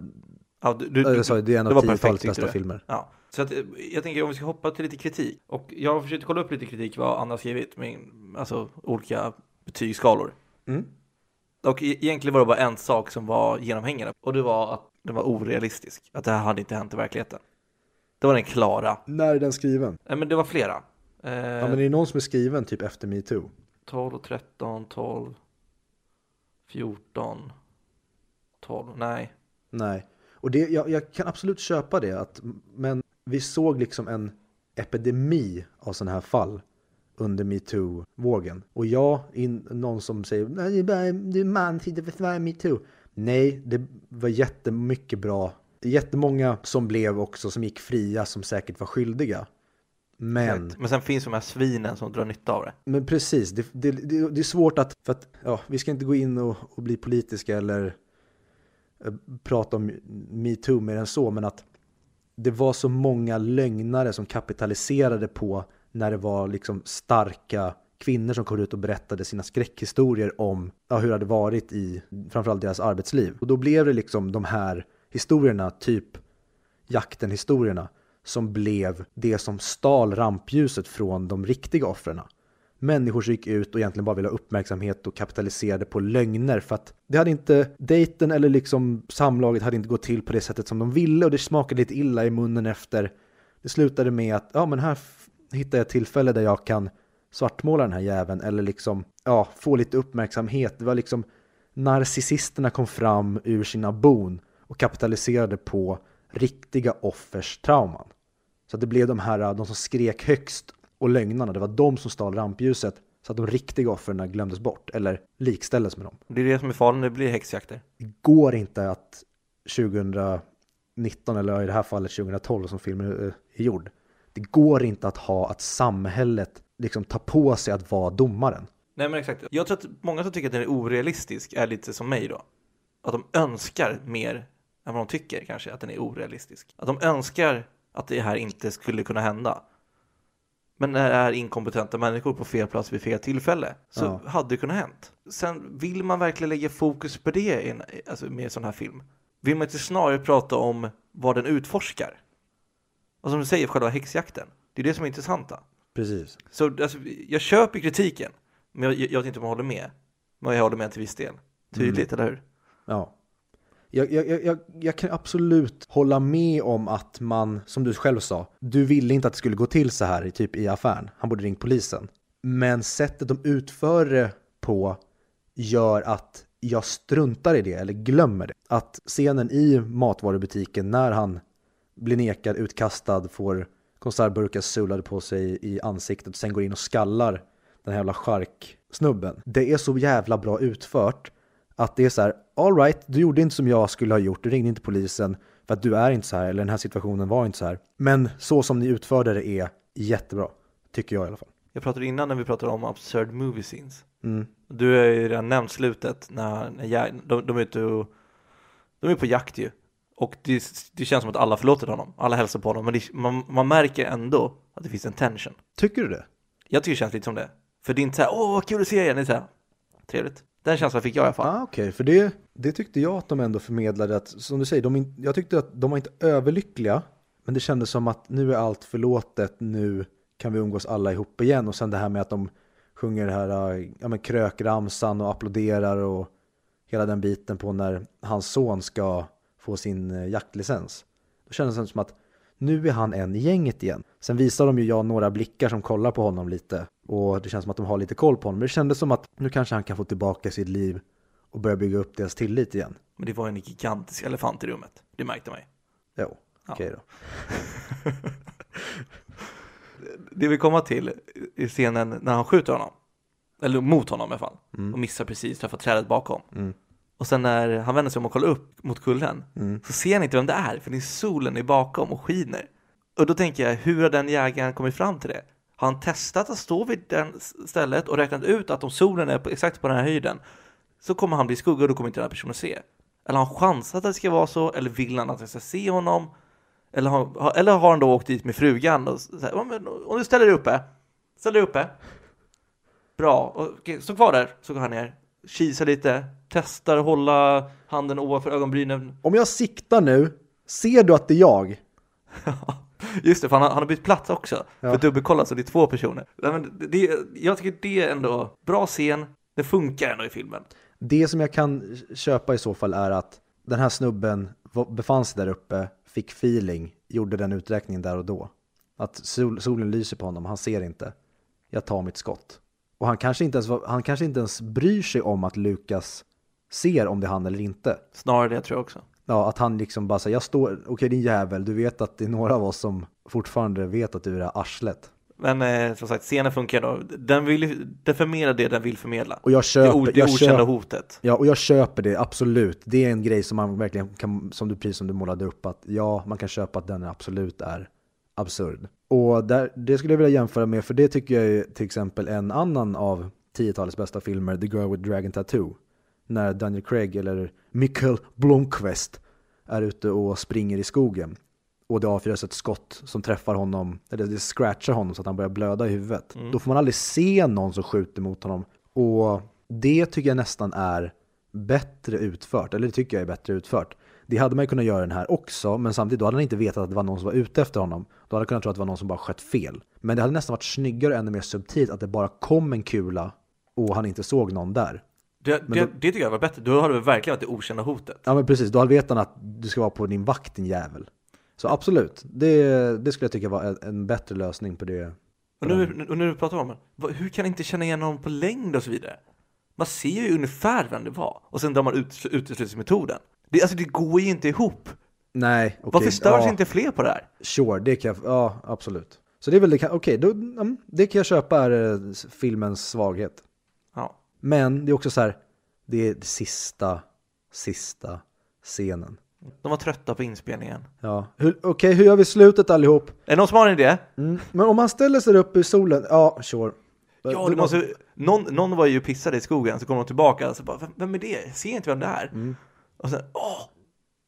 Ja, du, du, jag sa, det är en av tiotalets bästa filmer. Ja, så att, jag tänker om vi ska hoppa till lite kritik. Och jag har försökt kolla upp lite kritik vad Anna har skrivit, med, alltså olika betygsskalor. Mm. Och e- egentligen var det bara en sak som var genomhängande, och det var att den var orealistisk. Att det här hade inte hänt i verkligheten. Det var den klara. När är den skriven? Nej, men det var flera. Eh, Ja, men är det någon som är skriven typ efter metoo? 12, 13, 12, 14, 12, nej. Nej. Och det, jag, jag kan absolut köpa det, att, men vi såg liksom en epidemi av sådana här fall under metoo-vågen. Och jag, in, någon som säger nej, det är bara du är man, och försvarar metoo. Nej, det var jättemycket bra. Jättemånga som blev också, som gick fria, som säkert var skyldiga. Men, Men sen finns de här svinen som drar nytta av det. men precis, det, det, det, det är svårt att, för att, ja, vi ska inte gå in och, och bli politiska eller eh, prata om metoo mer än så, men att det var så många lögnare som kapitaliserade på när det var liksom starka kvinnor som kom ut och berättade sina skräckhistorier om ja, hur det hade varit i framförallt deras arbetsliv. Och då blev det liksom de här historierna, typ jakten-historierna, som blev det som stal rampljuset från de riktiga offren. Människor som gick ut och egentligen bara ville ha uppmärksamhet och kapitaliserade på lögner för att det hade inte, dejten eller liksom samlaget hade inte gått till på det sättet som de ville och det smakade lite illa i munnen efter. Det slutade med att, ja men här hittar jag ett tillfälle där jag kan svartmåla den här jäveln eller liksom, ja, få lite uppmärksamhet. Det var liksom narcissisterna kom fram ur sina bon och kapitaliserade på riktiga offers trauman. Så att det blev de här, de som skrek högst och lögnarna, det var de som stal rampljuset så att de riktiga offren glömdes bort eller likställdes med dem. Det är det som är farligt, det blir häxjakter. Det går inte att 2019 eller i det här fallet 2012 som filmen är är gjord. Det går inte att ha att samhället liksom tar på sig att vara domaren. Nej men exakt. Jag tror att många som tycker att den är orealistisk är lite som mig då. Att de önskar mer än vad de tycker kanske, att den är orealistisk. Att de önskar att det här inte skulle kunna hända. Men när det är inkompetenta människor på fel plats vid fel tillfälle så Ja. hade det kunnat hänt. Sen vill man verkligen lägga fokus på det i en, alltså med en sån här film. Vill man inte snarare prata om vad den utforskar? Och som du säger, själva häxjakten. Det är det som är intressanta. Precis. Så alltså, jag köper kritiken, men jag, jag vet inte om jag håller med. Men jag håller med till viss del. Tydligt, eller hur? Ja. Jag, jag, jag- jag, kan absolut hålla med om att man, som du själv sa, du ville inte att det skulle gå till så här typ i affären. Han borde ringt polisen. Men sättet de utför det på gör att jag struntar i det eller glömmer det. Att scenen i matvarubutiken när han blir nekad, utkastad, får konservburkar sulade på sig i ansiktet och sen går in och skallar den här jävla charksnubben. Det är så jävla bra utfört att det är så här, all right, du gjorde inte som jag skulle ha gjort, du ringde inte polisen för att du är inte så här, eller den här situationen var inte så här. Men så som ni utförde det är jättebra, tycker jag i alla fall. Jag pratade innan när vi pratade om absurd movie scenes. Mm. Du har ju redan nämnt slutet när, när jag, de, de är ute och, de är på jakt ju. Och det, det känns som att alla förlåter honom, alla hälsar på honom, men det, man, man märker ändå att det finns en tension. Tycker du det? Jag tycker det känns lite som det. För det är inte så här, åh vad kul att se igen, det är så här, trevligt. Den känslan fick jag i alla fall. Ah, Okej, för det, det tyckte jag att de ändå förmedlade att, som du säger, de, in- jag tyckte att de var inte överlyckliga, men det kändes som att nu är allt förlåtet, nu kan vi umgås alla ihop igen och sen det här med att de sjunger det här ah, ja, men krökramsan och applåderar och hela den biten på när hans son ska få sin eh, jaktlicens. Då kändes det som att nu är han en i gänget igen. Sen visar de ju jag några blickar som kollar på honom lite och det känns som att de har lite koll på honom. Men det kändes som att nu kanske han kan få tillbaka sitt liv och börja bygga upp deras tillit igen. Men det var en gigantisk elefant i rummet, det märkte man ju. Jo, Ja. okej då. Det vi kommer till i scenen när han skjuter honom. Eller mot honom i alla fall. Mm. Och missar precis, träffar trädet bakom. Och sen när han vänder sig om och kollar upp mot kullen Mm. så ser han inte vem det är, för det är solen är bakom och skiner. Och då tänker jag, hur har den jägaren kommit fram till det? Har han testat att stå vid det stället och räknat ut att om solen är på, exakt på den här höjden så kommer han bli skugga och då kommer inte den här personen se? Eller har han chansat att det ska vara så? Eller vill han att jag ska se honom? Eller har, eller har han då åkt dit med frugan och så här, "Ja, men om du ställer dig uppe, ställ dig uppe. Bra, okej, stå kvar där, så går han ner, kisar lite, testar hålla handen ovanför ögonbrynen. Om jag siktar nu, ser du att det är jag? Just det, för han har, han har bytt plats också, Ja. för dubbelkolla så det är två personer. Nej, men det, jag tycker det är ändå bra scen, det funkar ändå i filmen. Det som jag kan köpa i så fall är att den här snubben befann sig där uppe, fick feeling, gjorde den uträkningen där och då. Att sol, solen lyser på honom, han ser inte. Jag tar mitt skott. Och han kanske, inte ens, han kanske inte ens bryr sig om att Lukas ser om det är han eller inte. Snarare det tror jag också. Ja, att han liksom bara säger, jag står, okej din jävel, du vet att det är några av oss som fortfarande vet att du är det här arslet. Men eh, som sagt, scenen funkar då. Den, vill, den förmedlar det den vill förmedla. Och jag det, köper, o, det jag okända köper, hotet. Ja, och jag köper det, absolut. Det är en grej som man verkligen kan, som du precis som du målade upp, att ja, man kan köpa att den absolut är absurd. Och där, det skulle jag vilja jämföra med, för det tycker jag är till exempel en annan av 10-talets bästa filmer, The Girl with Dragon Tattoo. När Daniel Craig eller Mikael Blomkvist är ute och springer i skogen. Och det avfyras ett skott som träffar honom, eller det scratchar honom så att han börjar blöda i huvudet. Då får man aldrig se någon som skjuter mot honom. Och det tycker jag nästan är bättre utfört, eller det tycker jag är bättre utfört. Det hade man ju kunnat göra den här också, men samtidigt då hade han inte vetat att det var någon som var ute efter honom. Då hade han kunnat tro att det var någon som bara sköt fel. Men det hade nästan varit snyggare och ännu mer subtilt att det bara kom en kula och han inte såg någon där. Det, det, det tycker jag var bättre. Då hade det verkligen varit det okända hotet. Ja men precis, då hade vetat att du ska vara på din vakt din jävel. Så absolut, det, det skulle jag tycka var en, en bättre lösning på det. Och nu, och nu pratar vi om det, hur kan jag inte känna igen honom på längd och så vidare? Man ser ju ungefär vem det var och sen drar man ut uteslutningsmetoden. Det, alltså det går ju inte ihop. Nej, okej. Varför störs ja, inte fler på det här? Sure, det kan jag, ja absolut. Så det är väl okej, då, mm, det kan jag köpa är eh, filmens svaghet. Men det är också så här, det är det sista, sista scenen. De var trötta på inspelningen. Ja, okej hur gör vi slutet allihop? Är det någon som har en idé? Mm. Men om man ställer sig upp i solen, ja sure. Ja, du måste, någon, någon var ju pissade i skogen, så kom de tillbaka och så bara, "Vem- vem är det? Jag ser inte vem det är. Mm. Och sen, åh,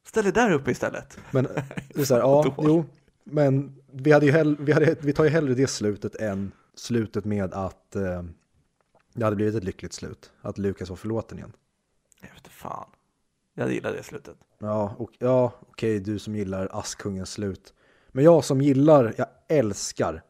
ställ dig där uppe istället. Men det är så här, ja, jo, men vi, hade ju hell, vi, hade, vi tar ju hellre det slutet än slutet med att eh, det hade blivit ett lyckligt slut. Att Lukas var förlåten igen. Jag vet fan. Jag gillar det slutet. Ja, och, ja okej, du som gillar Askungens slut. Men jag som gillar, jag älskar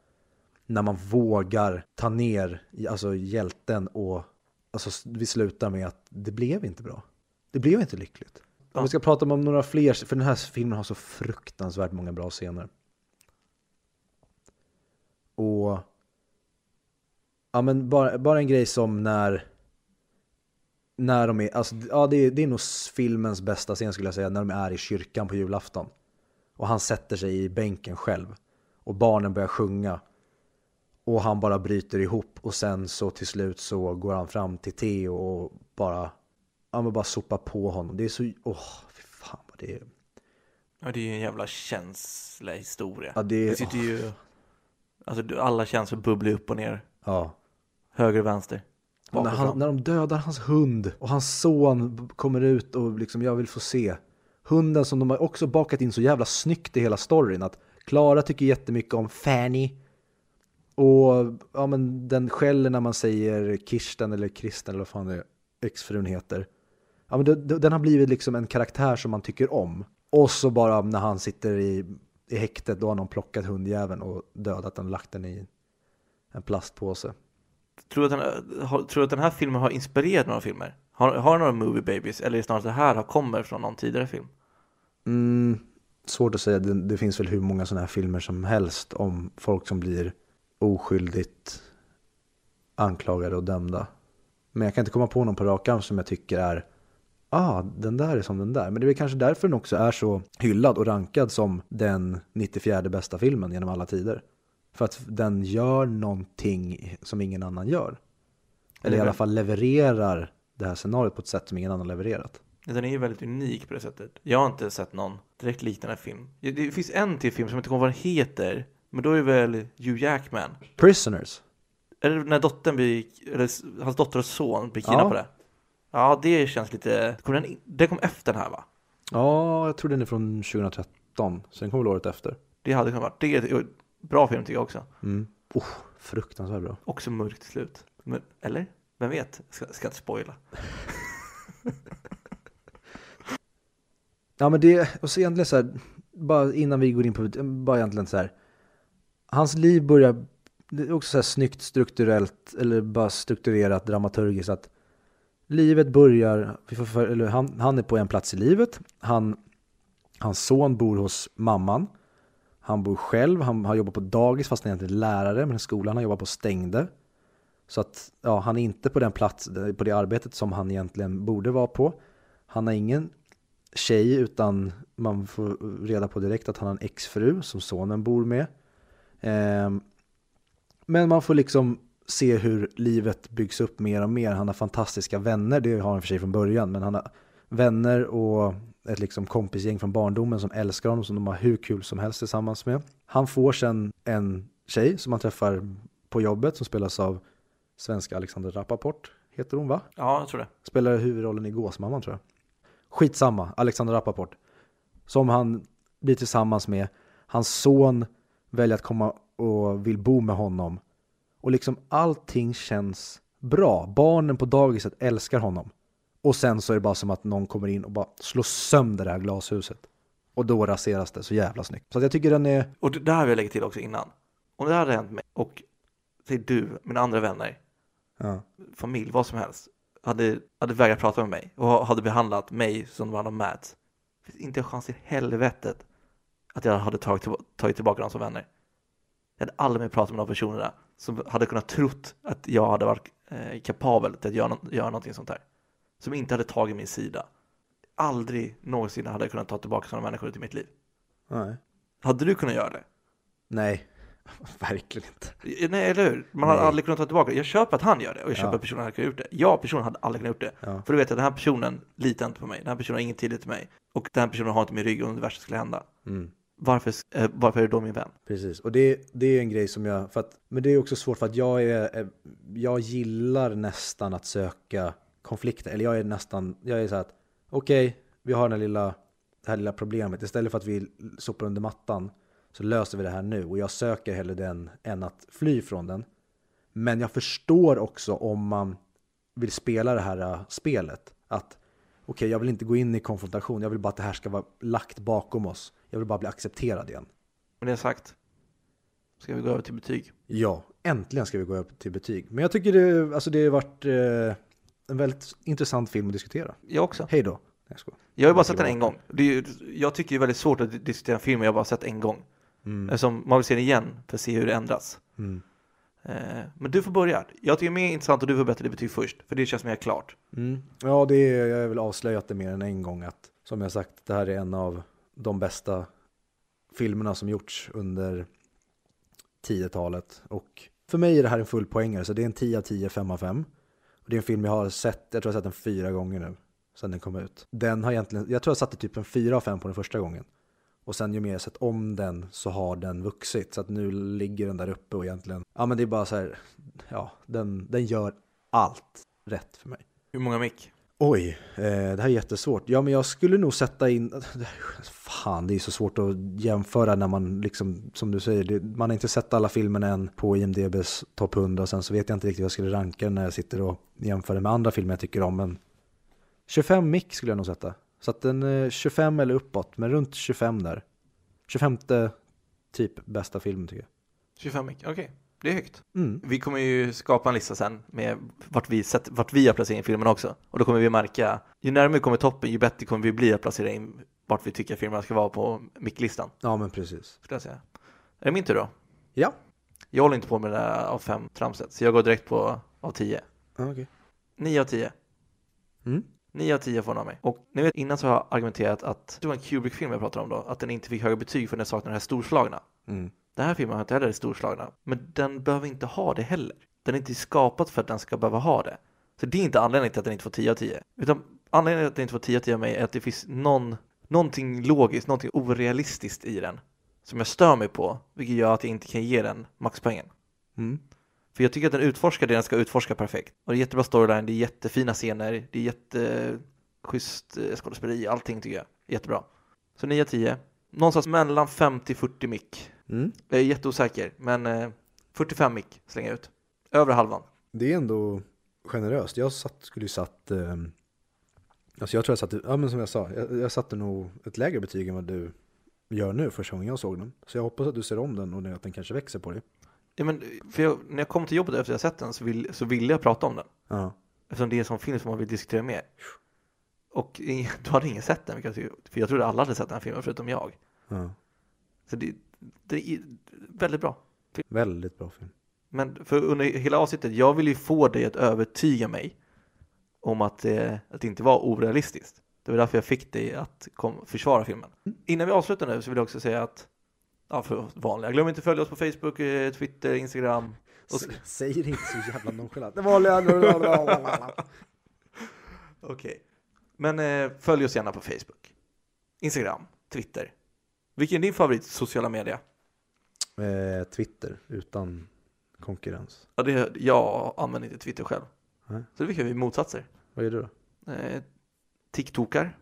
när man vågar ta ner alltså, hjälten och alltså, vi slutar med att det blev inte bra. Det blev inte lyckligt. Om vi ska prata om några fler, för den här filmen har så fruktansvärt många bra scener. Och ja, men bara, bara en grej som när när de är, alltså, ja det är, det är nog filmens bästa scen skulle jag säga, när de är i kyrkan på julafton. Och han sätter sig i bänken själv. Och barnen börjar sjunga. Och han bara bryter ihop och sen så till slut så går han fram till Theo och bara, ja men bara sopar på honom. Det är så, åh, fy fan vad det är. Ja, det är ju en jävla känsla historia. Ja, det är- det sitter ju, alltså alla känslor bubblar upp och ner, Ja. Höger och vänster. När, han, när de dödar hans hund och hans son kommer ut och liksom, jag vill få se. Hunden som de har också bakat in så jävla snyggt i hela storyn. Att Klara tycker jättemycket om Fanny. Och ja, men den skäller när man säger Kirsten eller Kristen eller vad fan det är, exfrun heter. Ja, men det, det, den har blivit liksom en karaktär som man tycker om. Och så bara när han sitter i, i häktet, då har någon plockat hundjäveln och dödat den och lagt den i en plastpåse. Tror du, att den, har, tror att den här filmen har inspirerat några filmer? Har, har den några movie babies? Eller är det snarare att det här har kommer från någon tidigare film? Mm, svårt att säga. Det, det finns väl hur många sådana här filmer som helst om folk som blir oskyldigt anklagade och dömda. Men jag kan inte komma på någon på rak arm som jag tycker är ah, den där är som den där. Men det är väl kanske därför den också är så hyllad och rankad som den 94 bästa filmen genom alla tider. För att den gör någonting som ingen annan gör. Eller i Eller- alla fall levererar det här scenariot på ett sätt som ingen annan levererat. Den är ju väldigt unik på det sättet. Jag har inte sett någon direkt liknande film. Ja, Det finns en till film som jag inte kommer ihåg vad den heter. Men då är det väl Hugh Jackman. Prisoners. Är det när dottern blir, eller hans dotter och son blir Ja. kidnappade? Ja, det känns lite... Kom den, den kom efter den här va? Ja, jag tror den är från 2013. Så den kommer väl året efter. Det hade kunnat vara. Det bra film tycker jag också. Mm. Oh, fruktansvärt bra. Också mörkt slut. Men, eller? Vem vet? Ska, ska inte spoila. Ja men det, och så egentligen så här, bara innan vi går in på, bara egentligen så här. Hans liv börjar, det är också så här snyggt strukturellt, eller bara strukturerat dramaturgiskt att livet börjar, vi får eller han, han är på en plats i livet, han, hans son bor hos mamman, han bor själv, han har jobbat på dagis fast han egentligen är lärare, men skolan han jobbar på stängde. Så att, ja, han är inte på den plats, på det arbetet som han egentligen borde vara på. Han har ingen tjej utan man får reda på direkt att han har en exfru som sonen bor med. Eh, men man får liksom se hur livet byggs upp mer och mer. Han har fantastiska vänner, det har han för sig från början, men han har vänner och ett liksom kompisgäng från barndomen som älskar honom, som de har hur kul som helst tillsammans med. Han får sen en tjej som han träffar på jobbet som spelas av svenska Alexander Rappaport, heter hon va? Ja, jag tror det. Spelar huvudrollen i Gåsmamman tror jag. Skitsamma, Alexander Rappaport. Som han blir tillsammans med. Hans son väljer att komma och vill bo med honom. Och liksom allting känns bra. Barnen på dagiset älskar honom. Och sen så är det bara som att någon kommer in och bara slår sönder det här glashuset. Och då raseras det så jävla snyggt. Så jag tycker den är... Och det där vill jag lägga till också innan. Om det hade hänt mig och säg du, mina andra vänner, Ja. familj, vad som helst, hade, hade vägrat prata med mig och hade behandlat mig som var Matt. Det finns inte en chans i helvetet att jag hade tagit, tagit tillbaka dem som vänner. Jag hade aldrig mer pratat med de personerna som hade kunnat trott att jag hade varit eh, kapabel till att göra, göra någonting sånt här. Som inte hade tagit min sida. Aldrig någonsin hade jag kunnat ta tillbaka sådana människor till mitt liv. Nej. Hade du kunnat göra det? Nej. Verkligen inte. Eh, Nej, eller hur? Man hade Nej. aldrig kunnat ta tillbaka. Jag köper att han gör det och jag köper Ja. att personen hade kunnat gjort det. Jag personen hade aldrig kunnat gjort det. Ja. För du vet att den här personen litar inte på mig. Den här personen har ingen tillit till mig. Och den här personen har inte min rygg om det värsta skulle hända. Mm. Varför, eh, varför är det då min vän? Precis, och det, det är en grej som jag, för att, men det är också svårt för att jag är, är- jag gillar nästan att söka konflikter, eller jag är nästan, jag är så att okej, vi har den här lilla, det här lilla problemet, istället för att vi sopar under mattan så löser vi det här nu och jag söker hellre den än att fly från den. Men jag förstår också om man vill spela det här äh, spelet, att okej, jag vill inte gå in i konfrontation, jag vill bara att det här ska vara lagt bakom oss, jag vill bara bli accepterad igen. Med det sagt, ska vi gå över till betyg. Ja, äntligen ska vi gå upp till betyg. Men jag tycker det, alltså det har varit eh, en väldigt intressant film att diskutera. Jag också. Hej då. Jag. Jag har ju bara sett den en gång. Det är, ju- jag tycker det är väldigt svårt att diskutera en film jag bara sett en gång. Mm. Eftersom man vill se den igen för att se hur det ändras. Mm. Eh, Men du får börja. Jag tycker det är mer intressant att du får bättre ditt betyg först. För det känns mer klart. Mm. Ja, det är, jag har väl avslöjat det mer än en gång att som jag sagt, det här är en av de bästa filmerna som gjorts under 10-talet. Och för mig är det här en full poängare, så det är en 10 av 10, 5 av 5. Och det är en film jag har sett, jag tror jag har sett den fyra gånger nu, sen den kom ut. Den har egentligen, jag tror jag satte typ en fyra av fem på den första gången. Och sen ju mer jag sett om den så har den vuxit. Så att nu ligger den där uppe och egentligen, ja men det är bara så här, ja, den, den gör allt rätt för mig. Hur många mick? Oj, eh, det här är jättesvårt. Ja, men jag skulle nog sätta in... Fan, det är så svårt att jämföra när man liksom, som du säger, det, man har inte sett alla filmerna än på IMDBs topp 100 och sen så vet jag inte riktigt hur jag skulle ranka den när jag sitter och jämför den med andra filmer jag tycker om, men 25 mick skulle jag nog sätta. Så att den eh, är 25 eller uppåt, men runt 25 där. 25 typ bästa film tycker jag. 25 mick, okej. Det är högt. Mm. Vi kommer ju skapa en lista sen med vart vi, sett, vart vi har placerat in filmen också. Och då kommer vi märka, ju närmare vi kommer toppen, ju bättre kommer vi bli att placera in vart vi tycker filmerna ska vara på micklistan. Ja, men precis. Skulle jag säga. Är det min tur då? Ja. Jag håller inte på med det där av fem tramset, så jag går direkt på av 10. Ja, okej. 9 av 10. Mm. 9 av 10 får den av mig. Och ni vet, innan så har jag argumenterat att det var en Kubrick-film jag pratade om då, att den inte fick höga betyg för den saknar det här storslagna. Mm. Den här filmen har inte heller det storslagna, men den behöver inte ha det heller. Den är inte skapad för att den ska behöva ha det. Så det är inte anledningen till att den inte får 10 av 10. Utan anledningen till att den inte får 10 av 10 av mig är att det finns någon, någonting logiskt, någonting orealistiskt i den. Som jag stör mig på, vilket gör att jag inte kan ge den maxpoängen. Mm. För jag tycker att den utforskar det den ska utforska perfekt. Och det är jättebra storyline, det är jättefina scener, det är jätteschysst eh, skådespeleri, allting tycker jag. Jättebra. Så 9 av 10. Någonstans mellan 50-40 mick. Mm. Jag är jätteosäker, men eh, 45 mick slänger jag ut. Över halvan. Det är ändå generöst. Jag satt, skulle ju satt, eh, alltså jag tror jag satte, ja men som jag sa, jag, jag satte nog ett lägre betyg än vad du gör nu första gången jag såg den. Så jag hoppas att du ser om den och att den kanske växer på dig. Ja, men, för jag, när jag kom till jobbet efter jag sett den så, vill, så ville jag prata om den. Ja. Eftersom det är en sån film som man vill diskutera mer. Och då hade ingen sett den, för jag trodde alla hade sett den här filmen förutom jag. ja. Så det, det är väldigt bra. Väldigt bra film. Men för under hela avsnittet, jag vill ju få dig att övertyga mig om att, eh, att det inte var orealistiskt. Det var därför jag fick dig att kom, försvara filmen. Innan vi avslutar nu så vill jag också säga att, ja för vanliga, glöm inte att följa oss på Facebook, eh, Twitter, Instagram. Och- S- Säger inte så jävla nonchalant. Det vanliga. Okej. Men eh, följ oss gärna på Facebook, Instagram, Twitter. Vilken är din favorit sociala media? eh, Twitter utan konkurrens. Ja, det, jag använder inte Twitter själv. Nej. Så det är vi motsatser. Vad är det då? Eh, TikTokar.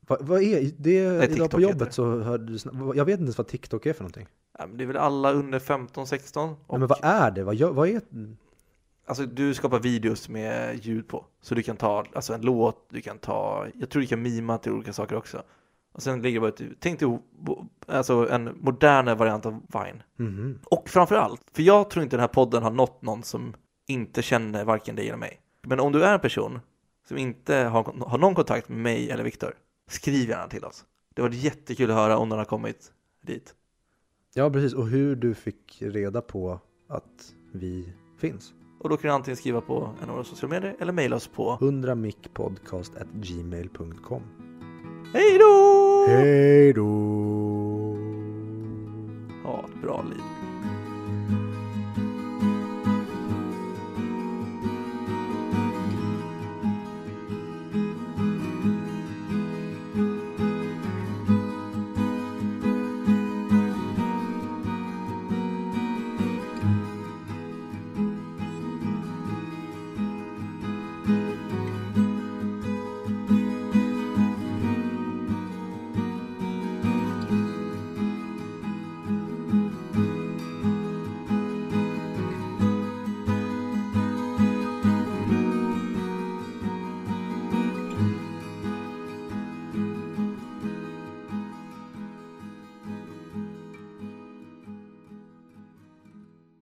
Va, vad är det? idag TikTok på jobbet så hörde du, jag vet inte ens vad TikTok är för någonting. Ja, men det är väl alla under 15, 16. Nej, Och, men vad är det? Vad, gör, vad är Alltså du skapar videos med ljud på. Så du kan ta alltså en låt, du kan ta, jag tror du kan mima till olika saker också. Och sen ligger det bara ett, tänk dig alltså en modernare variant av Vine. Mhm. Och framför allt, för jag tror inte den här podden har nått någon som inte känner varken dig eller mig. Men om du är en person som inte har, har någon kontakt med mig eller Viktor, skriv gärna till oss. Det var jättekul att höra om någon har kommit dit. Ja, precis. Och hur du fick reda på att vi finns. Och då kan du antingen skriva på en av våra sociala medier eller mejla oss på 100mickpodcast@gmail.com. Hej då! Hej då! Ha ett bra liv.